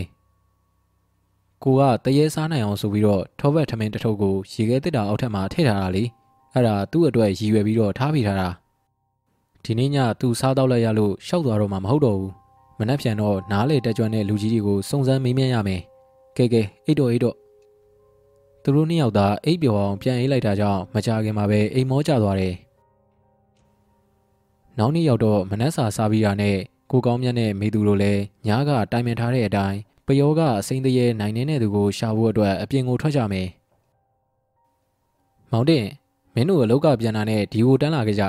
Speaker 1: ကိုကတရေစားနိုင်အောင်ဆိုပြီးတော့ထောဘက်ထမင်းတစ်ထုပ်ကိုရေခဲတစ်တာအောက်ထက်မှာထည့်ထားတာလေ အဲ့ဒါသူ့အတွက်ရည်ရွယ်ပြီးတော့ထားပြထားတာဒီနေ့ညသူစားတော့လိုက်ရလို့ရှောက်သွားတော့မှမဟုတ်တော့ဘူးမနှက်ပြန်တော့နားလေတက်ကြွတဲ့လူကြီးတွေကိုစုံစမ်းမေးမြန်းရမယ်ကဲကဲအိတ်တော့အိတ်တော့သူတို့နှစ်ယောက်သာအိတ်ပျော်အောင်ပြန်အေးလိုက်တာကြောင့်မကြခင်မှာပဲအိမ်မောကျသွားတယ်နောက်နေ့ရောက်တော့မနှက်စာစားပြီးတာနဲ့ကိုကောင်းမြတ်နဲ့မေသူတို့လည်းညားကတိုင်ပင်ထားတဲ့အတိုင်းပယောကအစိမ့်တရေနိုင်နေတဲ့သူကိုရှာဖို့အတွက်အပြင်ကိုထွက်ကြမယ်။မောင်တင် မင်းတို့အလောက်ကပြန်လာနဲ့ဒီကိုတန်းလာခဲ့ကြ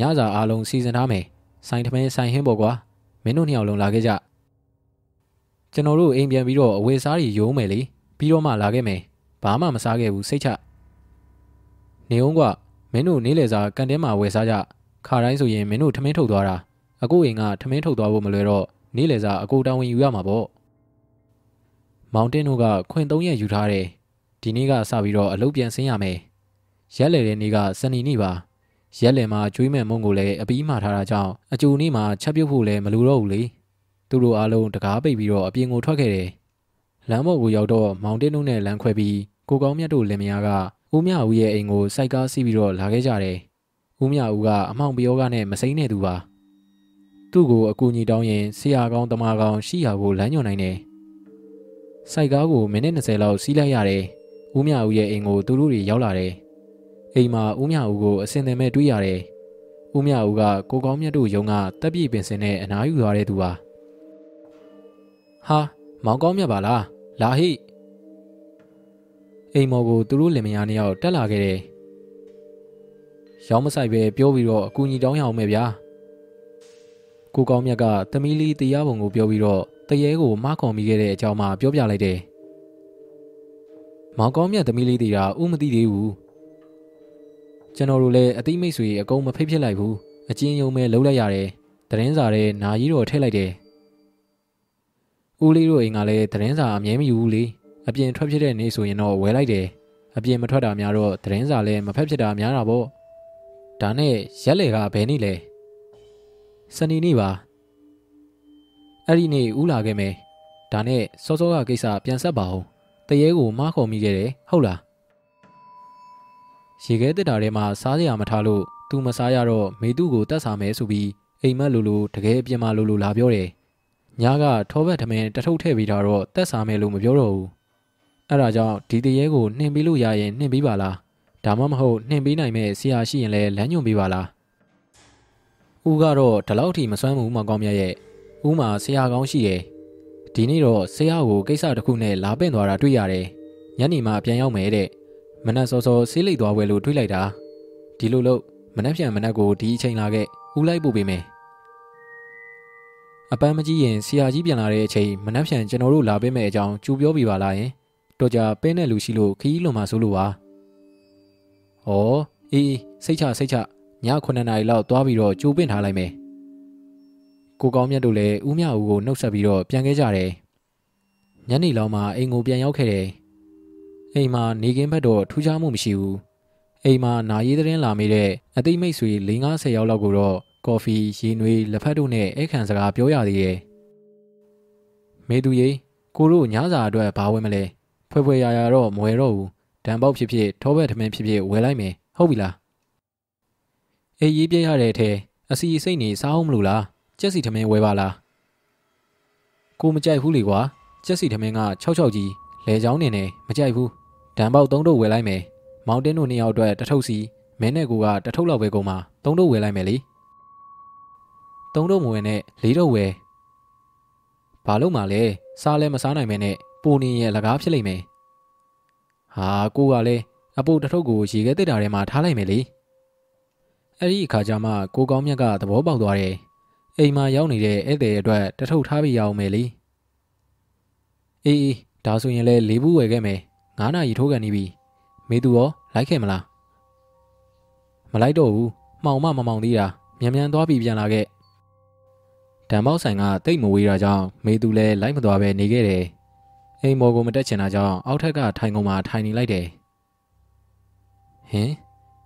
Speaker 1: ညစာအားလုံးစီစဉ်ထားမယ်။ဆိုင်ထမင်းဆိုင်ဟင်းပေါ့ကွာမင်းတို့နှစ်ယောက်လုံးလာခဲ့ကြ။ကျွန်တော်တို့အိမ်ပြန်ပြီးတော့အဝယ်စားတွေရိုးမယ်လေပြီးတော့မှလာခဲ့မယ်။ဘာမှမစားခဲ့ဘူးစိတ်ချ။နေအောင်ကမင်းတို့နေလေစာကန်တင်းမှာဝယ်စားကြခါတိုင်းဆိုရင်မင်းတို့ထမင်းထုတ်သွားတာအကိုအိမ်ကထမင်းထုတ်သွားဖို့မလွယ်တော့နေလေစာအကိုတောင်းဝင်ယူရမှာပေါ့မောင်တင်တို့ကခွင်၃ရက်ယူထားတယ်ဒီနေ့ကစပြီးတော့အလုပ်ပြန်ဆင်းရမယ် ရက်လေတဲ့နေ့ကစနေနေ့ပါရက်လေမှာကျွေးမဲ့မုံကိုလည်းအပီးမှာထားတာကြောင့်အကျိုနေ့မှာချက်ပြုတ်ဖို့လည်းမလိုတော့ဘူးလေသူတို့အားလုံးတကားပိတ်ပြီးတော့အပြင်ကိုထွက်ခဲ့တယ်လမ်းပေါ်ကိုရောက်တော့မောင်တင်တို့နဲ့လမ်းခွဲပြီးကိုကောင်းမြတ်တို့လင်မယားကဦးမြဦးရဲ့အိမ်ကိုစိုက်ကားစီးပြီးတော့လာခဲ့ကြတယ်ဦးမြဦးကအမောင်ပယောကနဲ့မစိမ့်နေသူပါသူ့ကိုအကူအညီတောင်းရင်ဆရာကောင်းတမကောင်းရှိရာကိုလမ်းညွှန်နိုင်တယ်။စိုက်ကားကိုမိနစ်20လောက်စီးလိုက်ရတယ်။ဦးမြဦးရဲ့အိမ်ကိုသူတို့တွေရောက်လာတယ်။ အိမ်မှာဦးမြဦးကိုအစင်သင်မဲ့တွေးရတယ်။ဦးမြဦးကကိုကောင်းမြတ်တို့ယုံကတက်ပြည့်ပင်စင်နဲ့အနားယူသွားတဲ့သူပါ။ဟာမောင်ကောင်းမြတ်ပါလား။လာဟိအိမ်မော်ကိုသူတို့လင်မယားနှစ်ယောက်တက်လာခဲ့တယ်။ရောင်းမဆိုင်ပဲပြောပြီးတော့အကူအညီတောင်းရအောင်မယ်ဗျာ။ကိုကောင်းမြတ်ကသမီးလေးတရားပုံကိုပြောပြီးတော့တရေကိုမှားခေါ်မိခဲ့တဲ့အကြောင်းမှပြောပြလိုက်တယ်။မောင်ကောင်းမြတ်သမီးလေးတွေကဥမသိသေးဘူး။ ကျွန်တော်တို့လည်းအတိမိတ်ဆွေအကုန်မဖိတ်ဖြစ်လိုက်ဘူး။အချင်းယုံမဲ့လှုပ်လိုက်ရတယ်။သတင်းစာထဲနာကြီးတော့ထည့်လိုက်တယ်။ဦးလေးတို့အိမ်ကလည်းသတင်းစာအမြဲမယူဘူးလေ။အပြင်ထွက်ဖြစ်တဲ့နေ့ဆိုရင်တော့ဝယ်လိုက်တယ်။အပြင်မထွက်တာများတော့သတင်းစာလည်းမဖက်ဖြစ်တာများတာပေါ့။ဒါနဲ့ရက်လေကဘယ်နည်းလဲ။စနေနေ့ပါအဲ့ဒီနေ့ဦးလာခဲ့မယ်ဒါနဲ့စောစောကကိစ္စပြန်ဆက်ပါအောင်တရေကိုမားခေါ်မိခဲ့တယ်ဟုတ်လား ရေခဲတက်တာထဲမှာစားစရာမထားလို့သူမစားရတော့မေသူ့ကိုတတ်စားမယ်ဆိုပြီးအိမ်မက်လိုလိုတကယ်အပြင်မှာလိုလိုလာပြောတယ်ညာကထောဘက်ထမင်းတထုပ်ထည့်ပြီးတော့တက်စားမယ်လို့မပြောတော့ဘူးအဲ့ဒါကြောင့်ဒီတရေကိုနှင်ပေးလို့ရရင်နှင်ပေးပါလားဒါမှမဟုတ်နှင်ပေးနိုင်မဲ့ဆရာရှိရင်လည်းလမ်းညွှန်ပေးပါလားဦးကတော့ဒီလောက်ထိမစွမ်းဘူးမောင်ကောင်းမြတ်ရဲ့ဦးမှာဆရာကောင်းရှိတယ်ဒီနေ့တော့ဆရာကိုကိစ္စတစ်ခုနဲ့လာပင့်သွားတာတွေ့ရတယ်ညနေမှပြန်ရောက်မယ်တဲ့ မနက်စောစောဆေးလိတ်သွားဝယ်လို့တွေးလိုက်တာဒီလိုလို့မနက်ဖြန်မနက်ကိုဒီအချိန်လာခဲ့ဦးလိုက်ပို့ပေးမယ်အပန်းမကြီးရင်ဆရာကြီးပြန်လာတဲ့အချိန်မနက်ဖြန်ကျွန်တော်တို့လာပေးမယ်အကြောင်းကြိုပြောပြပါလားယင်တော့ကြပဲနဲ့လူရှိလို့ခီးလွန်မှာဆိုလို့ပါဩအေးစိတ်ချစိတ်ချည9နာရီလောက်သွားပြီးတော့ကြိုးပင့်ထားလိုက်မယ်ကိုကောင်းမြတ်တို့လည်းဦးမြဦးကိုနှုတ်ဆက်ပြီးတော့ပြန်ခဲ့ကြတယ်ညနေလောက်မှအိမ်ကိုပြန်ရောက်ခဲ့တယ် အိမ်မှာနေကင်းဘက်တော့ထူးခြားမှုမရှိဘူးအိမ်မှာနာရီသတင်းလာမိတဲ့အသိမိတ်ဆွေ၄50ယောက်လောက်ကိုတော့ကော်ဖီရေနွေးလက်ဖက်တို့နဲ့အခန့်စကားပြောရသေးတယ်မေသူကြီးကိုတို့ညစာအတွက်ဘာဝယ်မလဲဖွဲဖွဲရရတော့မဝယ်တော့ဘူးဒံပေါက်ဖြစ်ဖြစ်ထောဘက်ထမင်းဖြစ်ဖြစ်ဝယ်လိုက်မယ်ဟုတ်ပြီလားအေးရေးပြရတဲ့အထဲအစီအစိတ်နေစားအောင်မလို့လားကြက်စီထမင်းဝဲပါလားကိုမကြိုက်ဘူးလေကွာကြက်စီထမင်းက66ကြီးလဲချောင်းနေနေမကြိုက်ဘူး ဒံပေါက်3ထုတ်ဝယ်လိုက်မယ်မောင်တင်းတို့နှစ်ယောက်အတွက်တထုပ်စီမင်းနဲ့ကိုကတထုပ်လောက်ပဲကုန်မှာ3ထုတ်ဝယ်လိုက်မယ်လေ3ထုတ်မဝယ်နဲ့4ထုတ်ဝယ်ဘာလို့မှလဲစားလဲမစားနိုင်မဲနဲ့ပူနေရဲ့လကားဖြစ်လိမ့်မယ်ဟာကိုကလည်းအပူတထုပ်ကိုရေခဲတက်တာထဲမှာထားလိုက်မယ်လေအဲ့ဒီအခါကျမှကိုကောင်းမြတ်ကသဘောပေါက်သွားတယ်အိမ်မှာရောက်နေတဲ့ဧည့်သည်အတွက်တထုပ်ထားပြရအောင်မယ်လေအေးအေးဒါဆိုရင်လည်းလေးဘူးဝယ်ခဲ့မယ် ငါးနာရီထိုးကန်နေပြီမေသူရောလိုက်ခဲ့မလားမလိုက်တော့ဘူးမှောင်မမမောင်သေးတာမြန်မြန်သွားပြီးပြန်လာခဲ့ဒံပေါက်ဆိုင်ကတိတ်မဝေးတာကြောင့်မေသူလည်းလိုက်မသွားပဲနေခဲ့တယ်အိမ်မော်ကိုမတက်ချင်တာကြောင့်အောက်ထက်ကထိုင်ကုန်မှာထိုင်နေလိုက်တယ်ဟင်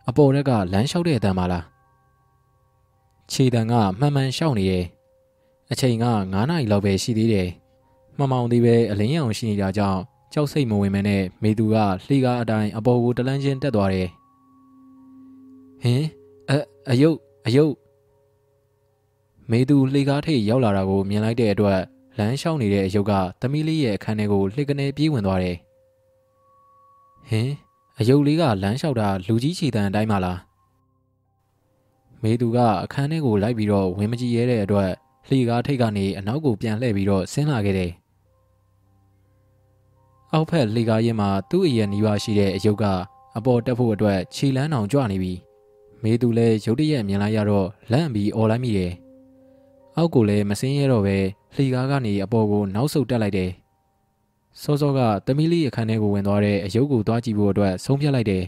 Speaker 1: အပေါ်ထက်ကလမ်းလျှောက်တဲ့အတန်ပါလားခြေတံကမှန်မှန်လျှောက်နေတယ်အချိန်က9နာရီလောက်ပဲရှိသေးတယ်မှန်မှန်သေးပဲအလင်းရောင်ရှိနေတာကြောင့် ကြောက်စိတ်မဝင်မနဲ့မေသူကလှေကားအတိုင်းအပေါ်ကိုတလန်းချင်းတက်သွားတယ်ဟင်အအယုတ်အယုတ်မေသူလှေကားထိပ်ရောက်လာတာကိုမြင်လိုက်တဲ့အတွက်လမ်းလျှောက်နေတဲ့အယုတ်ကသမီးလေးရဲ့အခန်းထဲကိုလှေကနေပြေးဝင်သွားတယ်ဟင်အယုတ်လေးကလမ်းလျှောက်တာလူကြီးချီတန်အတိုင်းမလားမေသူကအခန်းထဲကိုလိုက်ပြီးတော့ဝင်မကြည့်ရတဲ့အတွက်လှေကားထိပ်ကနေအနောက်ကိုပြန်လှည့်ပြီးတော့ဆင်းလာခဲ့တယ် အောက်ဖက်လှေကားရင်မှာသူ့အရင်နီးပါးရှိတဲ့အယုတ်ကအပေါ်တက်ဖို့အတွက်ခြေလန်းအောင်ကြွနေပြီမေသူလည်းရုတ်တရက်မြင်လိုက်ရတော့လန့်ပြီးអော်လိုက်မိတယ်အောက်ကိုလည်းမစင်းရတော့ပဲလှေကားကနေအပေါ်ကိုနောက်ဆုတ်တက်လိုက်တယ်စောစောကသမီးလေးအခန်းထဲကိုဝင်သွားတဲ့အယုတ်ကိုသွားကြည့်ဖို့အတွက်ဆုံးဖြတ်လိုက်တယ်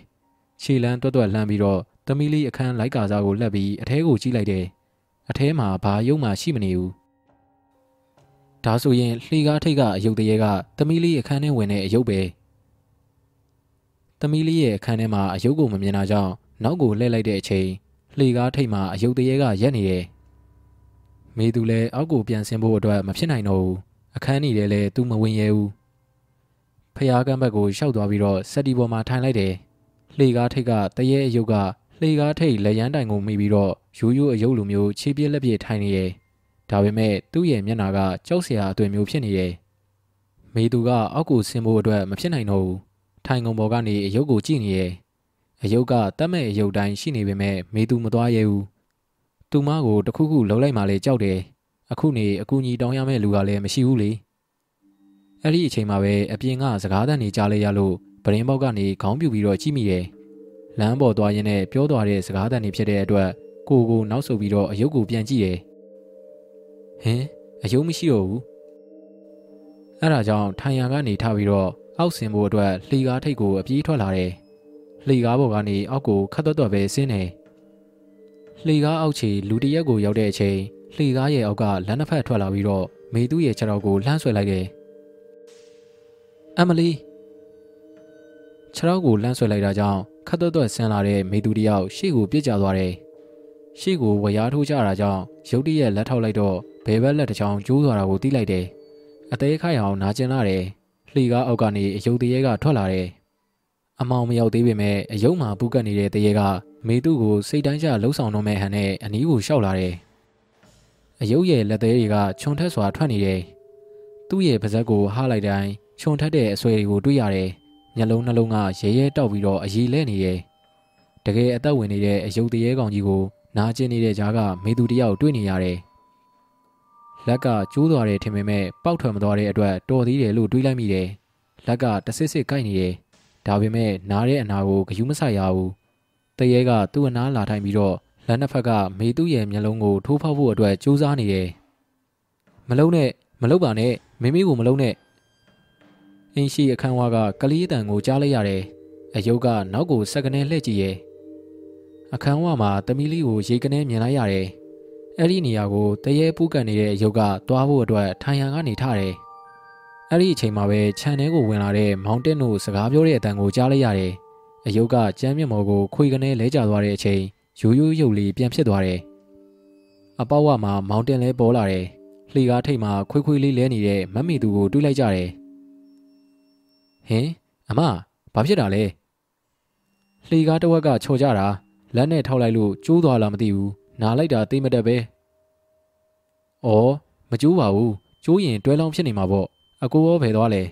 Speaker 1: ခြေလန်းတွတ်တွတ်လှမ်းပြီးတော့သမီးလေးအခန်းလိုက်ကာစားကိုလှက်ပြီးအထဲကိုကြည့်လိုက်တယ်အထဲမှာဘာရုံမှရှိမနေဘူး ဒါဆိုရင်လှေကားထိတ်ကအယုတ်တရေကသမီးလေးအခန်းထဲဝင်တဲ့အယုတ်ပဲသမီးလေးရဲ့အခန်းထဲမှာအယုတ်ကိုမမြင်တာကြောင့်နောက်ကိုလှည့်လိုက်တဲ့အချိန်လှေကားထိတ်မှာအယုတ်တရေကရက်နေတယ်မေသူလည်းအောက်ကိုပြန်ဆင်းဖို့အတွက်မဖြစ်နိုင်တော့ဘူးအခန်းကြီးထဲလည်းသူမဝင်ရဲဘူးဖျားကမ်းဘက်ကိုရှောက်သွားပြီးတော့စက်တီပေါ်မှာထိုင်လိုက်တယ်လှေကားထိတ်ကတရေအယုတ်ကလှေကားထိတ်လက်ရန်တိုင်ကိုမိပြီးတော့ရိုးရိုးအယုတ်လိုမျိုးခြေပြက်လက်ပြက်ထိုင်နေတယ် ဒါပေမဲ့သူ့ရဲ့မျက်နှာကကြောက်စရာအသွင်မျိုးဖြစ်နေတယ်။မေသူကအောက်ကိုဆင်းဖို့အတွက်မဖြစ်နိုင်တော့ဘူး။ထိုင်ကုန်ပေါ်ကနေအယုတ်ကိုကြည့်နေရဲ့။အယုတ်ကတတ်မဲ့အယုတ်တိုင်းရှိနေပေမဲ့မေသူမသွားရဲဘူး။သူမကိုတခုခုလှုပ်လိုက်မှလည်းကြောက်တယ်။အခုနေအကူကြီးတောင်းရမယ့်လူကလည်းမရှိဘူးလေ။အဲ့ဒီအချိန်မှာပဲအပြင်ကစကားသံတွေကြားလိုက်ရလို့ပရင်းပေါက်ကနေခေါင်းပြူပြီးတော့ကြည့်မိတယ်။လမ်းပေါ်သွားရင်းနဲ့ပြောသွားတဲ့စကားသံတွေဖြစ်တဲ့အတွက်ကိုကိုနောက်ဆုတ်ပြီးတော့အယုတ်ကိုပြန်ကြည့်တယ်။ ဟင်အယုံမရှိတော့ဘူးအဲ့ဒါကြောင့်ထိုင်ရန်ကနေထပြီးတော့အောက်ဆင်ဖို့အတွက်လှီကားထိတ်ကိုအပြေးထွက်လာတယ်လှီကားပေါ်ကနေအောက်ကိုခတ်သွက်သွက်ပဲဆင်းတယ်လှီကားအောက်ခြေလူတရက်ကိုရောက်တဲ့အချိန်လှီကားရဲ့အောက်ကလမ်းတစ်ဖက်ထွက်လာပြီးတော့မေသူ့ရဲ့ခြေထောက်ကိုလှမ်းဆွဲလိုက်တယ်အမလီခြေထောက်ကိုလှမ်းဆွဲလိုက်တာကြောင့်ခတ်သွက်သွက်ဆင်းလာတဲ့မေသူတယောက်ရှေ့ကိုပြစ်ကျသွားတယ် ရှေ့ကိုဝရားထိုးကြတာကြောင့်ရုတ်တရက်လက်ထောက်လိုက်တော့ဘဲဘက်လက်တစ်ချောင်းကျိုးသွားတာကိုသိလိုက်တယ်။အသေးခိုက်အောင်နာကျင်လာတယ်။လှီကားအောက်ကနေအယုတ်တရေကထွက်လာတယ်။အမောင်မရောက်သေးပေမဲ့အယုတ်မှာပူကတ်နေတဲ့တရေကမေသူ့ကိုစိတ်တိုင်းကျလှုပ်ဆောင်တော့မဲ့ဟန်နဲ့အနီးကိုရှောက်လာတယ်။အယုတ်ရဲ့လက်သေးတွေကခြုံထက်စွာထွက်နေတယ်။သူ့ရဲ့ပါဇက်ကိုဟားလိုက်တိုင်းခြုံထက်တဲ့အဆွဲတွေကိုတွေ့ရတယ်။ညလုံးနှလုံးကရဲရဲတောက်ပြီးတော့အည်လဲနေတယ်။တကယ်အသက်ဝင်နေတဲ့အယုတ်တရေကောင်ကြီးကို နာကျင်နေတဲ့ကြားကမေသူတယောက်တွေ့နေရတယ်။လက်ကကျိုးသွားတယ်ထင်ပေမဲ့ပေါက်ထွက်မသွားတဲ့အတွက်တော်သေးတယ်လို့တွေးလိုက်မိတယ်။လက်ကတဆစ်စစ်ကိုက်နေတယ်။ဒါပေမဲ့နားတဲ့အနာကိုဂယုမဆိုင်ရဘူး။တရေကသူ့အနားလာထိုင်ပြီးတော့လက်နှစ်ဖက်ကမေသူ့ရဲ့မျက်လုံးကိုထိုးဖောက်ဖို့အတွက်ကြိုးစားနေတယ်။မလုံးနဲ့မလုံးပါနဲ့မိမိကိုမလုံးနဲ့အင်းရှိအခန်းဝါကကလေးတန်ကိုကြားလိုက်ရတယ်။အယုတ်ကနောက်ကိုစက္ကနဲလှည့်ကြည့်ရဲ့။ အခန်းဝါမှာတမီလေးကိုရေကနေမြင်လိုက်ရတယ်။အဲ့ဒီနေရာကိုတရေပူးကန်နေတဲ့ရုပ်ကသွားဖို့အတွက်ထိုင်ရန်ကနေထားတယ်။အဲ့ဒီအချိန်မှာပဲခြံထဲကိုဝင်လာတဲ့မောင်တင်တို့စကားပြောတဲ့အတန်ကိုကြားလိုက်ရတယ်။အယုတ်ကကြမ်းမြတ်မော်ကိုခွေကနေလဲကျသွားတဲ့အချိန်ရိုးရိုးရုပ်လေးပြန်ဖြစ်သွားတယ်။အပေါက်ဝမှာမောင်တင်လဲပေါ်လာတယ်။လှေကားထိတ်မှာခွေးခွေးလေးလဲနေတဲ့မတ်မီသူကိုတွေးလိုက်ကြတယ်။ဟင်အမဘာဖြစ်တာလဲ။လှေကားတစ်ဝက်ကချော်ကြတာ လက်နဲ့ထောက်လိုက်လို့ကျိုးသွားလားမသိဘူး။နားလိုက်တာသိမတတ်ပဲ။အော်မကျိုးပါဘူး။ကျိုးရင်တွဲလောင်းဖြစ်နေမှာပေါ့။အကိုရောဖယ်သွားလဲ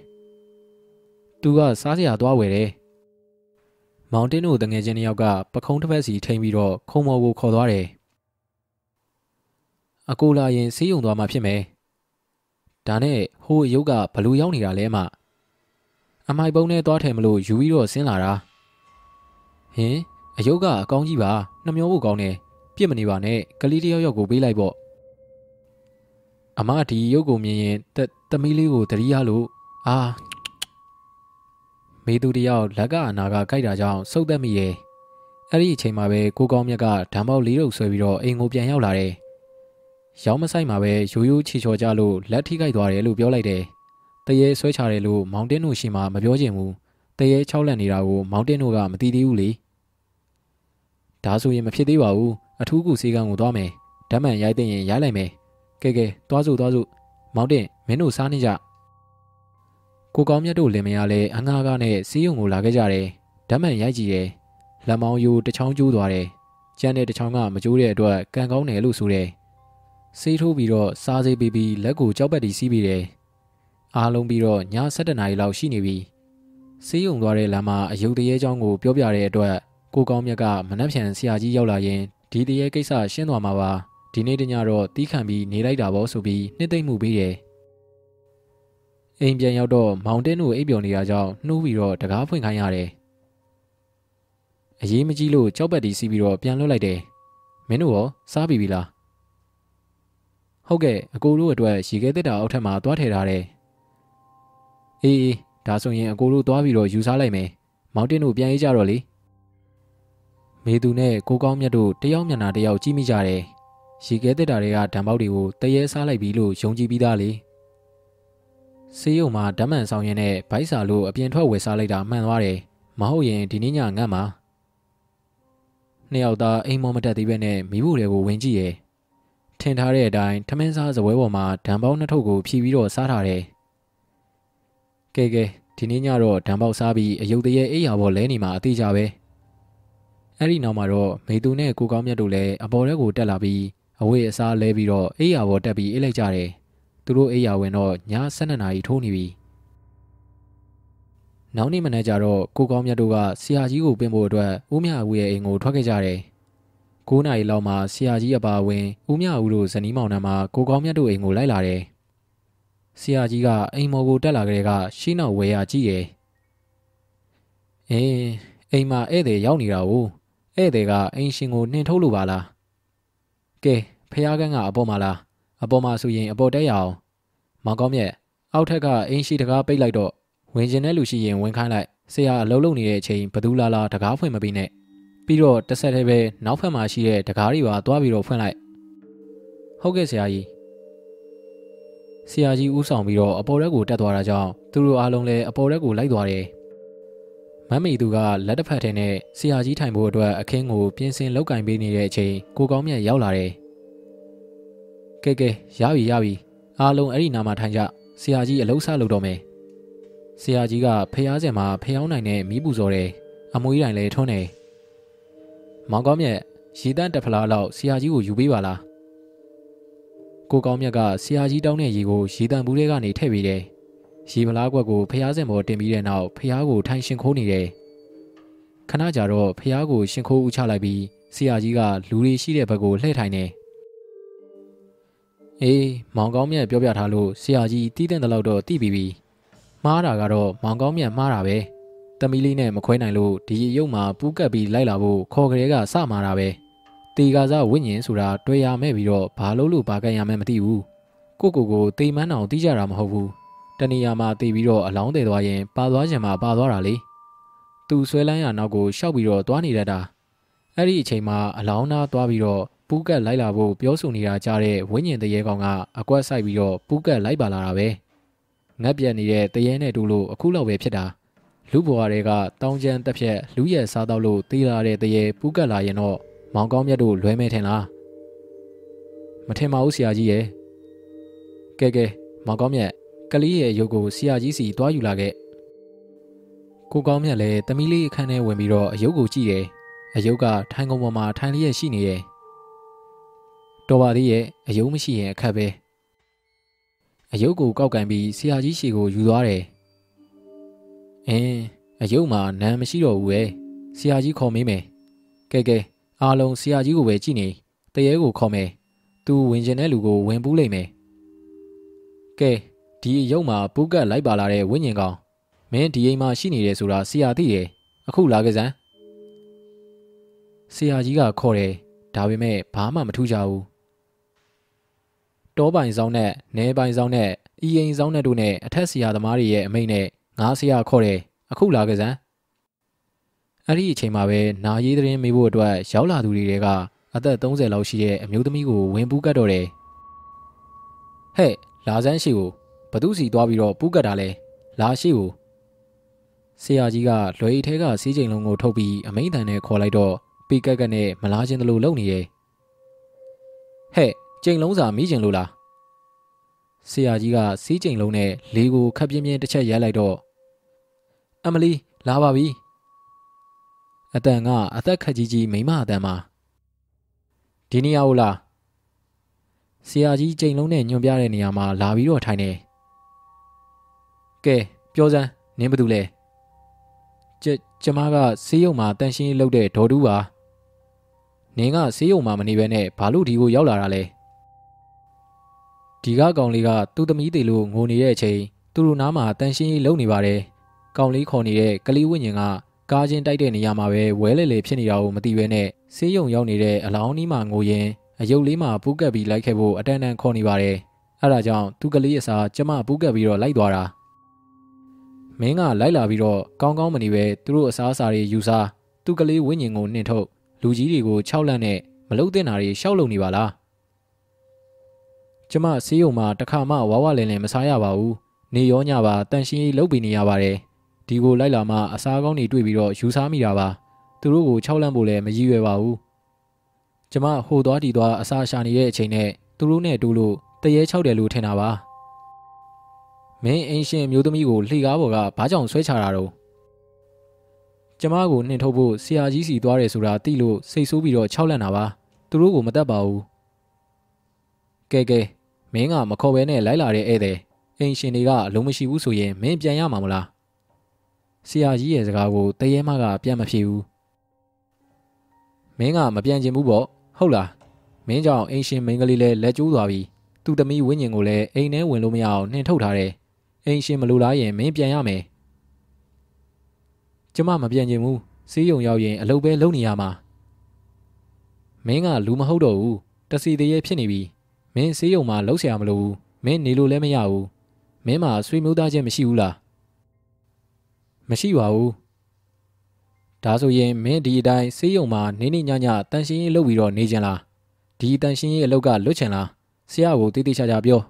Speaker 1: ။သူကစားစရာသွားဝယ်တယ်။မောင်တင်းတို့တငယ်ချင်းတစ်ယောက်ကပခုံးတစ်ဖက်စီထိန်ပြီးတော့ခုံမော်ကိုခေါ်သွားတယ်။အကိုလာရင်ဆေးရုံသွားမှဖြစ်မယ်။ဒါနဲ့ဟိုရုပ်ကဘလို့ရောက်နေတာလဲမ။အမိုက်ပုံးနဲ့သွားထည့်မလို့ယူပြီးတော့ဆင်းလာတာ။ဟင် အယုတ်ကအကောင်းကြီးပါနှမျောဖို့ကောင်းတယ်ပြစ်မနေပါနဲ့ကလေးတယောက်ယောက်ကိုပေးလိုက်ပေါ့အမဒီရုပ်ကိုမြင်ရင်သမီးလေးကိုတတိယလို့အာမေသူတယောက်လက်ကအနာကကြိုက်တာကြောင့်စုပ်သက်မိရဲ့အဲ့ဒီအချိန်မှာပဲကိုကောင်းမြတ်ကဓာတ်ပေါက်လေးတုပ်ဆွဲပြီးတော့အိမ်ကိုပြန်ရောက်လာတယ်ရောင်းမဆိုင်မှာပဲရိုးရိုးချီချော်ကြလို့လက်ထိခိုက်သွားတယ်လို့ပြောလိုက်တယ်တရေဆွဲချတယ်လို့မောင်တင်းတို့ရှိမှမပြောချင်ဘူးတရေချောက်လက်နေတာကိုမောင်တင်းတို့ကမသိသေးဘူးလေ ဒါဆိုရင်မဖြစ်သေးပါဘူးအထူးကူစေကံကိုသွားမယ်ဓာတ်မှန်ရိုက်တဲ့ရင်ရိုက်လိုက်မယ်ကဲကဲသွားစို့သွားစို့မောင်တင်မင်းတို့စားနေကြ ကိုကောင်းမြတ်တို့လင်မယားလည်းအငှားကားနဲ့စီးရုံကိုလာခဲ့ကြတယ်ဓာတ်မှန်ရိုက်ကြည့်တယ်လက်မောင်းယိုတစ်ချောင်းကျိုးသွားတယ်ကျန်တဲ့တစ်ချောင်းကမကျိုးတဲ့အတွက်ကံကောင်းတယ်လို့ဆိုတယ်ဆေးထိုးပြီးတော့စားစေးပြီးပြီးလက်ကိုကြောက်ပတ်တီးစီးပြီးတယ်အားလုံးပြီးတော့ည7နာရီလောက်ရှိနေပြီဆေးရုံသွားတဲ့လမ်းမှာအယုတ်တရေเจ้าကိုပြောပြတဲ့အတွက် ကိုကောင်းမြတ်ကမနှက်ဖြန်ဆရာကြီးရောက်လာရင်ဒီတရေကိစ္စရှင်းသွားမှာပါဒီနေ့တညတော့တီးခံပြီးနေလိုက်တာပေါ့ဆိုပြီးနှစ်သိမ့်မှုပေးတယ်အိမ်ပြန်ရောက်တော့မောင်တင်းတို့အိပ်ပျော်နေတာကြောင့်နှိုးပြီးတော့တကားဖွင့်ခိုင်းရတယ်အရေးမကြီးလို့ကြောက်ပတ်တီးစီးပြီးတော့ပြန်လွတ်လိုက်တယ်မင်းတို့ရောစားပြီပြီလားဟုတ်ကဲ့အကိုတို့အတွက်ရေခဲတက်တာအောက်ထပ်မှာသွားထည့်ထားတယ်အေးအေးဒါဆိုရင်အကိုတို့သွားပြီးတော့ယူစားလိုက်မယ်မောင်တင်းတို့ပြန်ရေးကြတော့လေ မေသူနဲ့ကိုကောင်းမြတ်တို့တယောက်မျက်နှာတယောက်ကြည့်မိကြတယ်ရေခဲတက်တာတွေကဓာတ်ပေါက်တွေကိုတရေစားလိုက်ပြီလို့ယုံကြည်ပြီးသားလေဆေးရုံမှာဓာတ်မှန်ဆောင်ရင်နဲ့ဗိုက်စာလို့အပြင်ထွက်ဝယ်စားလိုက်တာမှန်သွားတယ်မဟုတ်ရင်ဒီနေ့ညငတ်မှာနှစ်ယောက်သားအိမ်မောမတက်သေးပဲနဲ့မိဖို့တွေကိုဝင်ကြည့်ရဲ့ထင်ထားတဲ့အတိုင်းထမင်းစားစပွဲပေါ်မှာဓာန်ပေါင်းနှစ်ထုပ်ကိုဖြီးပြီးတော့စားထားတယ်ကဲကဲဒီနေ့ညတော့ဓာန်ပေါက်စားပြီးအယုတ်တရေအိယာပေါ်လဲနေမှာအသေးကြပဲ အဲ့ဒီနောက်မှာတော့မေသူနဲ့ကိုကောင်းမြတ်တို့လည်းအပေါ်ထဲကိုတက်လာပြီးအဝေးအစားလဲပြီးတော့အိယာပေါ်တက်ပြီးအိတ်လိုက်ကြတယ်သူတို့အိယာဝင်တော့ည12နာရီထိုးနေပြီနောက်နေ့မနေ့ကျတော့ကိုကောင်းမြတ်တို့ကဆရာကြီးကိုပင်ဖို့အတွက်ဦးမြဦးရဲ့အိမ်ကိုထွက်ခဲ့ကြတယ်9နာရီလောက်မှဆရာကြီးအပါဝင်ဦးမြဦးတို့ဇနီးမောင်နှံမှာကိုကောင်းမြတ်တို့အိမ်ကိုလိုက်လာတယ်ဆရာကြီးကအိမ်မော်ကိုတက်လာကြတဲ့ကရှင်းနောက်ဝဲရကြည့်တယ်အင်းအိမ်မှာဧည့်သည်ရောက်နေတာ哦 ဧည့်သည်ကအိမ်ရှင်ကိုနှင်ထုတ်လို့ပါလားကဲဖះကန်းကအပေါ်မှာလားအပေါ်မှာဆိုရင်အပေါ်တက်ရအောင်မောင်ကောင်းမြတ်အောက်ထက်ကအိမ်ရှိတကားပိတ်လိုက်တော့ဝင်ကျင်တဲ့လူရှိရင်ဝင်ခိုင်းလိုက်ဆရာအလုံးလုံးနေတဲ့အချိန်ဘသူလာလာတကားဖွင့်မပြီးနဲ့ပြီးတော့တစ်ဆက်တည်းပဲနောက်ဖက်မှာရှိတဲ့တကားတွေပါသွားပြီးတော့ဖွင့်လိုက်ဟုတ်ကဲ့ဆရာကြီးဆရာကြီးဦးဆောင်ပြီးတော့အပေါ်ရက်ကိုတက်သွားတာကြောင့်သူတို့အားလုံးလည်းအပေါ်ရက်ကိုလိုက်သွားတယ် မမ်မီသူကလက်တစ်ဖက်ထဲနဲ့ဆရာကြီးထိုင်ဖို့အတွက်အခင်းကိုပြင်ဆင်လောက်ကင်ပေးနေတဲ့အချိန်ကိုကောင်းမြတ်ရောက်လာတယ်ကဲကဲရပြီရပြီအားလုံးအဲ့ဒီနာမှာထိုင်ကြဆရာကြီးအလုံးစားလုပ်တော့မယ်ဆရာကြီးကဖျားစင်မှာဖျောင်းနိုင်တဲ့မီးပူစော်တယ်အမွေးတိုင်လည်းထွန်းတယ်မောင်ကောင်းမြတ်ရေတန်းတက်ဖလားလောက်ဆရာကြီးကိုယူပေးပါလားကိုကောင်းမြတ်ကဆရာကြီးတောင်းတဲ့ရေကိုရေတန်းဘူးထဲကနေထည့်ပေးတယ် ရေဖလားကွက်ကိုဖျားစင်ပေါ်တင်ပြီးတဲ့နောက်ဖျားကိုထိုင်ရှင်ခိုးနေတယ်ခဏကြာတော့ဖျားကိုရှင်ခိုးဦးချလိုက်ပြီးဆရာကြီးကလူတွေရှိတဲ့ဘက်ကိုလှည့်ထိုင်နေအေးမောင်ကောင်းမြတ်ပြောပြထားလို့ဆရာကြီးတီးတဲ့တလောက်တော့တီးပြီးပြီမှားတာကတော့မောင်ကောင်းမြတ်မှားတာပဲတမီလေးနဲ့မခွဲနိုင်လို့ဒီရုပ်မှာပူးကပ်ပြီးလိုက်လာဖို့ခေါ်ကလေးကစမှာတာပဲတေကာစားဝိညာဉ်ဆိုတာတွေ့ရမဲ့ပြီးတော့ဘာလို့လို့ဘာကန်ရမဲ့မသိဘူးကိုကိုကိုတေမန်းအောင်တီးကြတာမဟုတ်ဘူး တဏီယာမှာတေပြီးတော့အလောင်းတယ်သွားရင်ပါသွားခြင်းမှာပါသွားတာလေသူဆွဲလန်းရနောက်ကိုရှောက်ပြီးတော့သွားနေတတ်တာအဲ့ဒီအချိန်မှာအလောင်းသားသွားပြီးတော့ပူးကပ်လိုက်လာဖို့ပြောဆိုနေတာကြားတဲ့ဝိညာဉ်တရေကောင်ကအကွက်ဆိုင်ပြီးတော့ပူးကပ်လိုက်ပါလာတာပဲငက်ပြက်နေတဲ့တရေနဲ့တူလို့အခုလောက်ပဲဖြစ်တာလူဘွားတွေကတောင်းကျမ်းတက်ဖြက်လူရဲ့စားတော့လို့တေးလာတဲ့တရေပူးကပ်လာရင်တော့မောင်ကောင်းမြတ်တို့လွဲမဲထင်လားမထင်ပါဘူးဆရာကြီးရဲ့ကဲကဲမောင်ကောင်းမြတ် ကလေးရဲ့ရုပ်ကိုဆရာကြီးစီတွားယူလာခဲ့ကိုကောင်းမြတ်လည်းတမီးလေးအခန်းထဲဝင်ပြီးတော့အယုတ်ကိုကြည့်တယ်အယုတ်ကထိုင်ကုန်ပေါ်မှာထိုင်လျက်ရှိနေရဲ့တော်ပါသေးရဲ့အယုတ်မရှိရင်အခက်ပဲအယုတ်ကိုကောက်ကန်ပြီးဆရာကြီးရှီကိုယူသွားတယ်အင်းအယုတ်မှာနမ်းမရှိတော့ဘူးပဲဆရာကြီးခေါ်မေးမယ်ကဲကဲအားလုံးဆရာကြီးကိုပဲကြည့်နေတရေကိုခေါ်မယ်သူဝင်ကျင်တဲ့လူကိုဝင်ပူးလိုက်မယ်ကဲ ဒီအယုတ်မှာပူးကတ်လိုက်ပါလာတဲ့ဝိညာဉ်ကောင်မင်းဒီအိမ်မှာရှိနေတယ်ဆိုတာဆရာသိတယ်အခုလာကြစမ်းဆရာကြီးကခေါ်တယ်ဒါပေမဲ့ဘာမှမထူးကြဘူးတောပိုင်ဆောင်နဲ့နဲပိုင်ဆောင်နဲ့အီအိမ်ဆောင်နဲ့တို့နဲ့အထက်ဆရာသမားတွေရဲ့အမိန့်နဲ့ငါဆရာခေါ်တယ်အခုလာကြစမ်းအဲ့ဒီအချိန်မှာပဲနာရေးသတင်းမေးဖို့အတွက်ရောက်လာသူတွေကအသက်30လောက်ရှိတဲ့အမျိုးသမီးကိုဝင်ပူးကတ်တော့တယ်ဟဲ့လာစမ်းရှိကို ဘသူစီသွားပြီးတော့ပူးကတ်တာလဲလာရှိကိုဆရာကြီးကလွယ်ထဲကစီးချိန်လုံးကိုထုတ်ပြီးအမိန့်တန်နဲ့ခေါ်လိုက်တော့ပီကက်ကက်နဲ့မလားချင်းတလို့လုံနေရဲ့ဟဲ့ချိန်လုံးစာမိကျင်လို့လားဆရာကြီးကစီးကျိန်လုံးနဲ့လေကိုခပ်ပြင်းပြင်းတစ်ချက်ရိုက်လိုက်တော့အမလီလာပါပြီအတန်ကအသက်ခက်ကြီးကြီးမိမအတန်မှာဒီနေရာကိုလာဆရာကြီးကျိန်လုံးနဲ့ညွန်ပြတဲ့နေရာမှာလာပြီးတော့ထိုင်နေ ကဲပြောစမ်းနင်းဘာတူလဲကျကျမကဆေးရုံမှာတန်ရှင်းလုပ်တဲ့ဒေါ်တူးပါနင်းကဆေးရုံမှာမနေဘဲနဲ့ဘာလို့ဒီကိုရောက်လာတာလဲဒီကကောင်လေးကသူ့သမီးတွေလို့ငိုနေတဲ့အချိန်သူတို့နားမှာတန်ရှင်းရေးလုပ်နေပါတယ်ကောင်လေးခေါ်နေတဲ့ကလေးဝိညာဉ်ကကားချင်းတိုက်တဲ့နေရာမှာပဲဝဲလေလေဖြစ်နေတာကိုမသိဘဲနဲ့ဆေးရုံရောက်နေတဲ့အလောင်းနီးမှာငိုရင်အယုတ်လေးမှာပူးကပ်ပြီးလိုက်ခဲ့ဖို့အတန်တန်ခေါ်နေပါတယ်အဲဒါကြောင့်သူကလေးအစားကျမပူးကပ်ပြီးတော့လိုက်သွားတာ မင်းကလိုက်လာပြီးတော့ကောင်းကောင်းမနေပဲသူတို့အစားအစာတွေယူစားသူကလေးဝိညာဉ်ကိုနှင်ထုတ်လူကြီးတွေကို၆လန့်နဲ့မလုတ်တဲ့နာတွေရှောက်လုံနေပါလားကျမဆေးရုံမှာတခါမှဝါဝလင်းလင်းမစားရပါဘူးနေရောညပါတန်ရှင်းရေးလုပ်ပြီးနေရပါတယ်ဒီကိုလိုက်လာမှအစားကောင်းတွေတွေ့ပြီးတော့ယူစားမိတာပါသူတို့ကို၆လန့်ဖို့လည်းမရည်ရွယ်ပါဘူးကျမဟိုသွားတီသွားအစားရှာနေတဲ့အချိန်နဲ့သူတို့နဲ့တူလို့တရေ၆တယ်လို့ထင်တာပါ မင်းအင်းရှင်မျိုးသမီးကိုလှေကားပေါ်ကဘာကြောင့်ဆွဲချတာတော့ကျမကိုနှင်ထုတ်ဖို့ဆရာကြီးစီသွားတယ်ဆိုတာသိလို့စိတ်ဆိုးပြီးတော့ခြောက်လန့်တာပါသူတို့ကိုမတတ်ပါဘူးကဲကဲမင်းကမခေါ်ဘဲနဲ့လိုက်လာတဲ့ဧည့်သည်အင်းရှင်တွေကအလုံးမရှိဘူးဆိုရင်မင်းပြန်ရမှာမလားဆရာကြီးရဲ့စကားကိုတရေမကပြန်မဖြေဘူးမင်းကမပြန်ချင်ဘူးပေါ့ဟုတ်လားမင်းကြောင့်အင်းရှင်မိန်းကလေးလည်းလက်ကျိုးသွားပြီသူ့သမီးဝင်းညင်ကိုလည်းအိမ်ထဲဝင်လို့မရအောင်နှင်ထုတ်ထားတယ် အိမ်ရှင်မလိုလားရင်မင်းပြန်ရမယ်ကျမမပြန်ချင်ဘူးစီးရုံရောက်ရင်အလုပ်ပဲလုပ်နေရမှာမင်းကလူမဟုတ်တော့ဘူးတစီတရေဖြစ်နေပြီမင်းစီးရုံမှာလှုပ်ရှားမလို့ဘူးမင်းနေလို့လည်းမရဘူးမင်းမှာဆွေမျိုးသားချင်းမရှိဘူးလားမရှိပါဘူးဒါဆိုရင်မင်းဒီအတိုင်းစေးရုံမှာနေနေညညတန်ရှင်းရေးလုပ်ပြီးတော့နေကြလားဒီတန်ရှင်းရေးအလုပ်ကလွတ်ချင်လားဆရာကိုတိတိကျကျပြော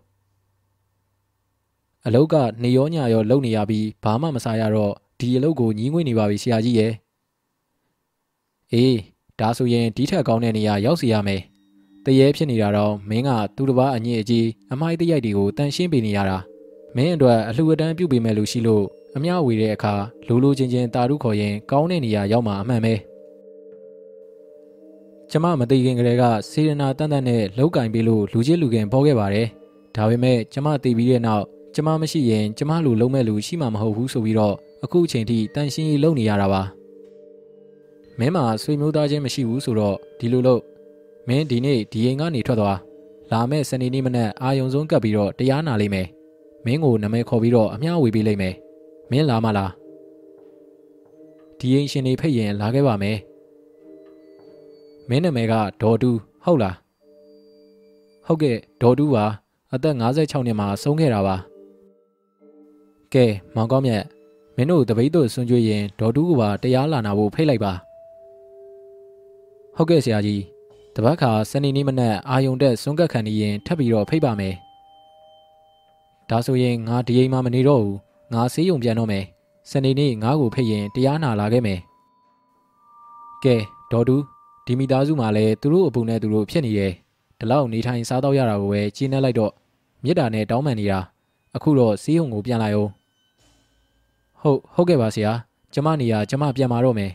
Speaker 1: အလုပ်ကနေရောညရောလုပ်နေရပြီးဘာမှမစားရတော့ဒီအလုပ်ကိုညီးငွေ့နေပါပြီဆရာကြီးရဲ့အေးဒါဆိုရင်ဒီထက်ကောင်းတဲ့နေရာရောက်စီရမယ်တရေဖြစ်နေတာတော့မင်းကသူတစ်ပါးအညစ်အကြေးအမိုက်တရိုက်တွေကိုတန်ရှင်းပေးနေရတာမင်းအတွက်အလှူအတန်းပြုပေးမယ်လို့ရှိလို့အမျှဝေတဲ့အခါလိုလိုချင်းချင်းတာရုခေါ်ရင်ကောင်းတဲ့နေရာရောက်မှာအမှန်ပဲကျမမသိခင်ကလေးကစေရနာတန်တန်နဲ့လောက်ကင်ပေးလို့လူချင်းလူခင်ပေါ်ခဲ့ပါတယ်ဒါပေမဲ့ကျမသိပြီးတဲ့နောက် ကျမမရှိရင်ကျမလူလုံးမဲ့လူရှိမှာမဟုတ်ဘူးဆိုပြီးတော့အခုအချိန်ထိတန်ရှင်းရေးလုပ်နေရတာပါမင်းမှာဆွေမျိုးသားချင်းမရှိဘူးဆိုတော့ဒီလိုလို့မင်းဒီနေ့ဒီအိမ်ကနေထွက်သွားလာမဲ့စနေနေ့မနက်အာယုံဆုံးကပ်ပြီးတော့တရားနာလိမ့်မယ်မင်းကိုနာမည်ခေါ်ပြီးတော့အမျှဝေပေးလိမ့်မယ်မင်းလာမလားဒီအိမ်ရှင်နေဖိတ်ရင်လာခဲ့ပါမယ်မင်းနာမည်ကဒေါ်တူဟုတ်လားဟုတ်ကဲ့ဒေါ်တူပါအသက်56နှစ်မှာဆုံးခဲ့တာပါ ကဲမောင်ကောင်းမြတ်မင်းတို့တပိတ်တို့ဆွန်ကြွေးရင်ဒေါ်တူကပါတရားလာနာဖို့ဖိတ်လိုက်ပါဟုတ်ကဲ့ဆရာကြီးတပတ်ခါစနေနေ့မနက်အာယုံတက်စွန့်ကက်ခံနေရင်ထပ်ပြီးတော့ဖိတ်ပါမယ်ဒါဆိုရင်ငါဒီအိမ်မှာမနေတော့ဘူးငါဆေးရုံပြန်တော့မယ်စနေနေ့ငါ့ကိုဖိတ်ရင်တရားနာလာခဲ့မယ်ကဲဒေါ်တူဒီမိသားစုမှာလည်းသူတို့အပူနဲ့သူတို့ဖြစ်နေရဲ့ဒီလောက်နေထိုင်စားတော့ရတာကိုပဲကျင်းနေလိုက်တော့မြစ်တာနဲ့တောင်းပန်နေတာအခုတော့ဆေးရုံကိုပြန်လာအောင် ဟုတ်ဟုတ်ကဲ့ပါဆရာကျမနေရကျမပြန်มาတော့မယ်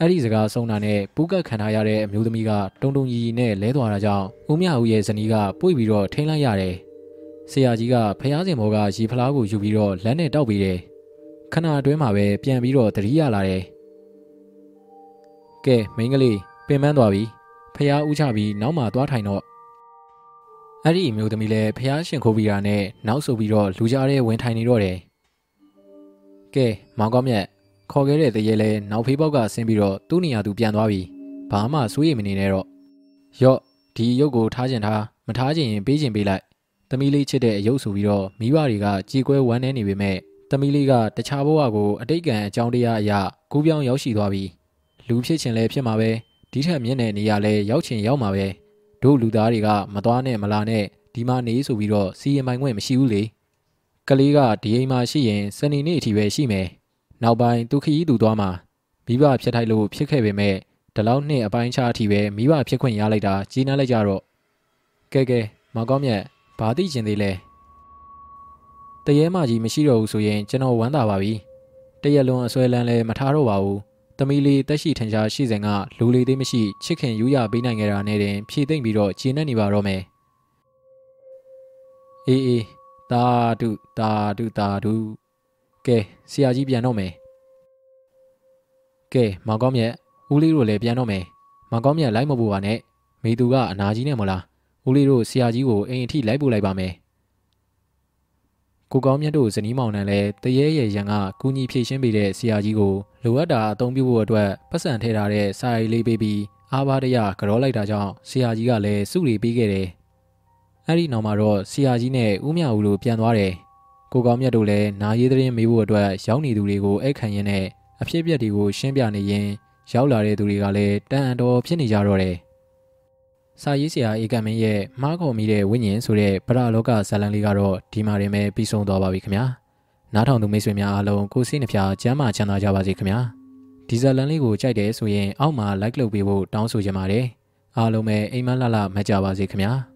Speaker 1: အဲ့ဒီစကားဆုံးတာနဲ့ပူးကတ်ခံထားရတဲ့အမျိုးသမီးကတုံတုံကြီးနဲ့လဲသွားတာကြောင့်ဦးမြဦးရဲ့ဇနီးကပွေပြီးတော့ထိန်းလိုက်ရတယ်ဆရာကြီးကဖျားစင်ဘောကရေဖလားကိုယူပြီးတော့လက်နဲ့တောက်ပြီးတယ်ခဏအတွင်းမှာပဲပြန်ပြီးတော့တတိယလာတယ်ကဲမိန်းကလေးပင်ပန်းသွားပြီဖျားဥချပြီးနောက်မှသွားထိုင်တော့အဲ့ဒီမျိုးသမီးလည်းဖျားရှင်ခိုးပြီးတာနဲ့နောက်ဆိုပြီးတော့လူကြားထဲဝင်ထိုင်နေတော့တယ် ကဲမောင်ကောင်းမြတ်ခေါ်ခဲ့တဲ့တရေလဲနောက်ဖေးပေါက်ကဆင်းပြီးတော့သူ့နေရာသူပြန်သွားပြီဘာမှစိုးရိမ်မနေနဲ့တော့ရော့ဒီရုပ်ကိုထားကျင်ထားမထားကျင်ရင်ပေးကျင်ပေးလိုက်သမီးလေးချစ်တဲ့အယုတ်ဆိုပြီးတော့မိဘတွေကကြည်ကွဲဝမ်းနေနေပေမဲ့သမီးလေးကတခြားဘဝကိုအတိတ်ကံအကြောင်းတရားအရာကူးပြောင်းရောက်ရှိသွားပြီလူဖြစ်ချင်လဲဖြစ်မှာပဲဒီထက်မြင့်တဲ့နေရာလဲရောက်ချင်ရောက်မှာပဲတို့လူသားတွေကမသွားနဲ့မလာနဲ့ဒီမှာနေဆိုပြီးတော့စီရင်ပိုင်ခွင့်မရှိဘူးလေ ကလေးကဒီအိမ်မှာရှိရင်စနေနေ့အထိပဲရှိမယ်နောက်ပိုင်းသူခရီးသူသွားမှာမိဘဖြစ်ထိုက်လို့ဖြစ်ခဲ့ပေမဲ့ဒီလောက်နှစ်အပိုင်းခြားအထိပဲမိဘဖြစ်ခွင့်ရလိုက်တာကြီးနှံလိုက်ကြတော့ကဲကဲမောင်ကောင်းမြတ်ဘာသိကျင်သေးလဲတရေမကြီးမရှိတော့ဘူးဆိုရင်ကျွန်တော်ဝမ်းသာပါပြီတရက်လုံးအစွဲလန်းလဲမထားတော့ပါဘူးသမီးလေးတက်ရှိထင်ရှားရှိစဉ်ကလူလေးသေးမရှိချစ်ခင်ယူရပေးနိုင်ကြတာနဲ့တင်ဖြည့်သိမ့်ပြီးတော့ခြေနဲ့နေပါတော့မယ်အေးအေး တာတုတာတုတာတုကဲဆရာကြီးပြန်တော့မယ်ကဲမောင်ကောင်းမြတ်ဦးလေးတို့လည်းပြန်တော့မယ်မောင်ကောင်းမြတ်လိုက်မပို့ပါနဲ့မိသူကအနာကြီးနဲ့မလားဦးလေးတို့ဆရာကြီးကိုအိမ်အထိလိုက်ပို့လိုက်ပါမယ်ကိုကောင်းမြတ်တို့ဇနီးမောင်နှံလည်းတရေရဲ့ရန်ကကူညီဖြည့်ရှင်းပေးတဲ့ဆရာကြီးကိုလိုအပ်တာအသုံးပြုဖို့အတွက်ပတ်စံထည့်ထားတဲ့စာရီလေးပေးပြီးအားပါတရကြောလိုက်တာကြောင့်ဆရာကြီးကလည်းစုရီပေးခဲ့တယ်။ အဲ့ဒီနောက်မှာတော့ဆရာကြီးနဲ့ဦးမြဦးတို့ပြန်သွားတယ်။ကိုကောင်းမြတ်တို့လည်းနာရေးသတင်းမေးဖို့အတွက်ရောက်နေသူတွေကိုအိတ်ခံရင်းနဲ့အဖြစ်အပျက်တွေကိုရှင်းပြနေရင်ရောက်လာတဲ့သူတွေကလည်းတန်အတော်ဖြစ်နေကြတော့တယ်။စာရေးဆရာဧကမင်းရဲ့မှားခေါ်မိတဲ့ဝိညာဉ်ဆိုတဲ့ပရလောကဇာလံလေးကတော့ဒီမှာရင်ပဲပြီးဆုံးသွားပါပြီခင်ဗျာ။နားထောင်သူမိတ်ဆွေများအားလုံးကိုစိတ်နှဖျားကျမ်းမာချမ်းသာကြပါစေခင်ဗျာ။ဒီဇာလံလေးကိုကြိုက်တယ်ဆိုရင်အောက်မှာ like လုပ်ပေးဖို့တောင်းဆိုချင်ပါတယ်။အားလုံးပဲအိမ်မလှလှမှတ်ကြပါစေခင်ဗျာ။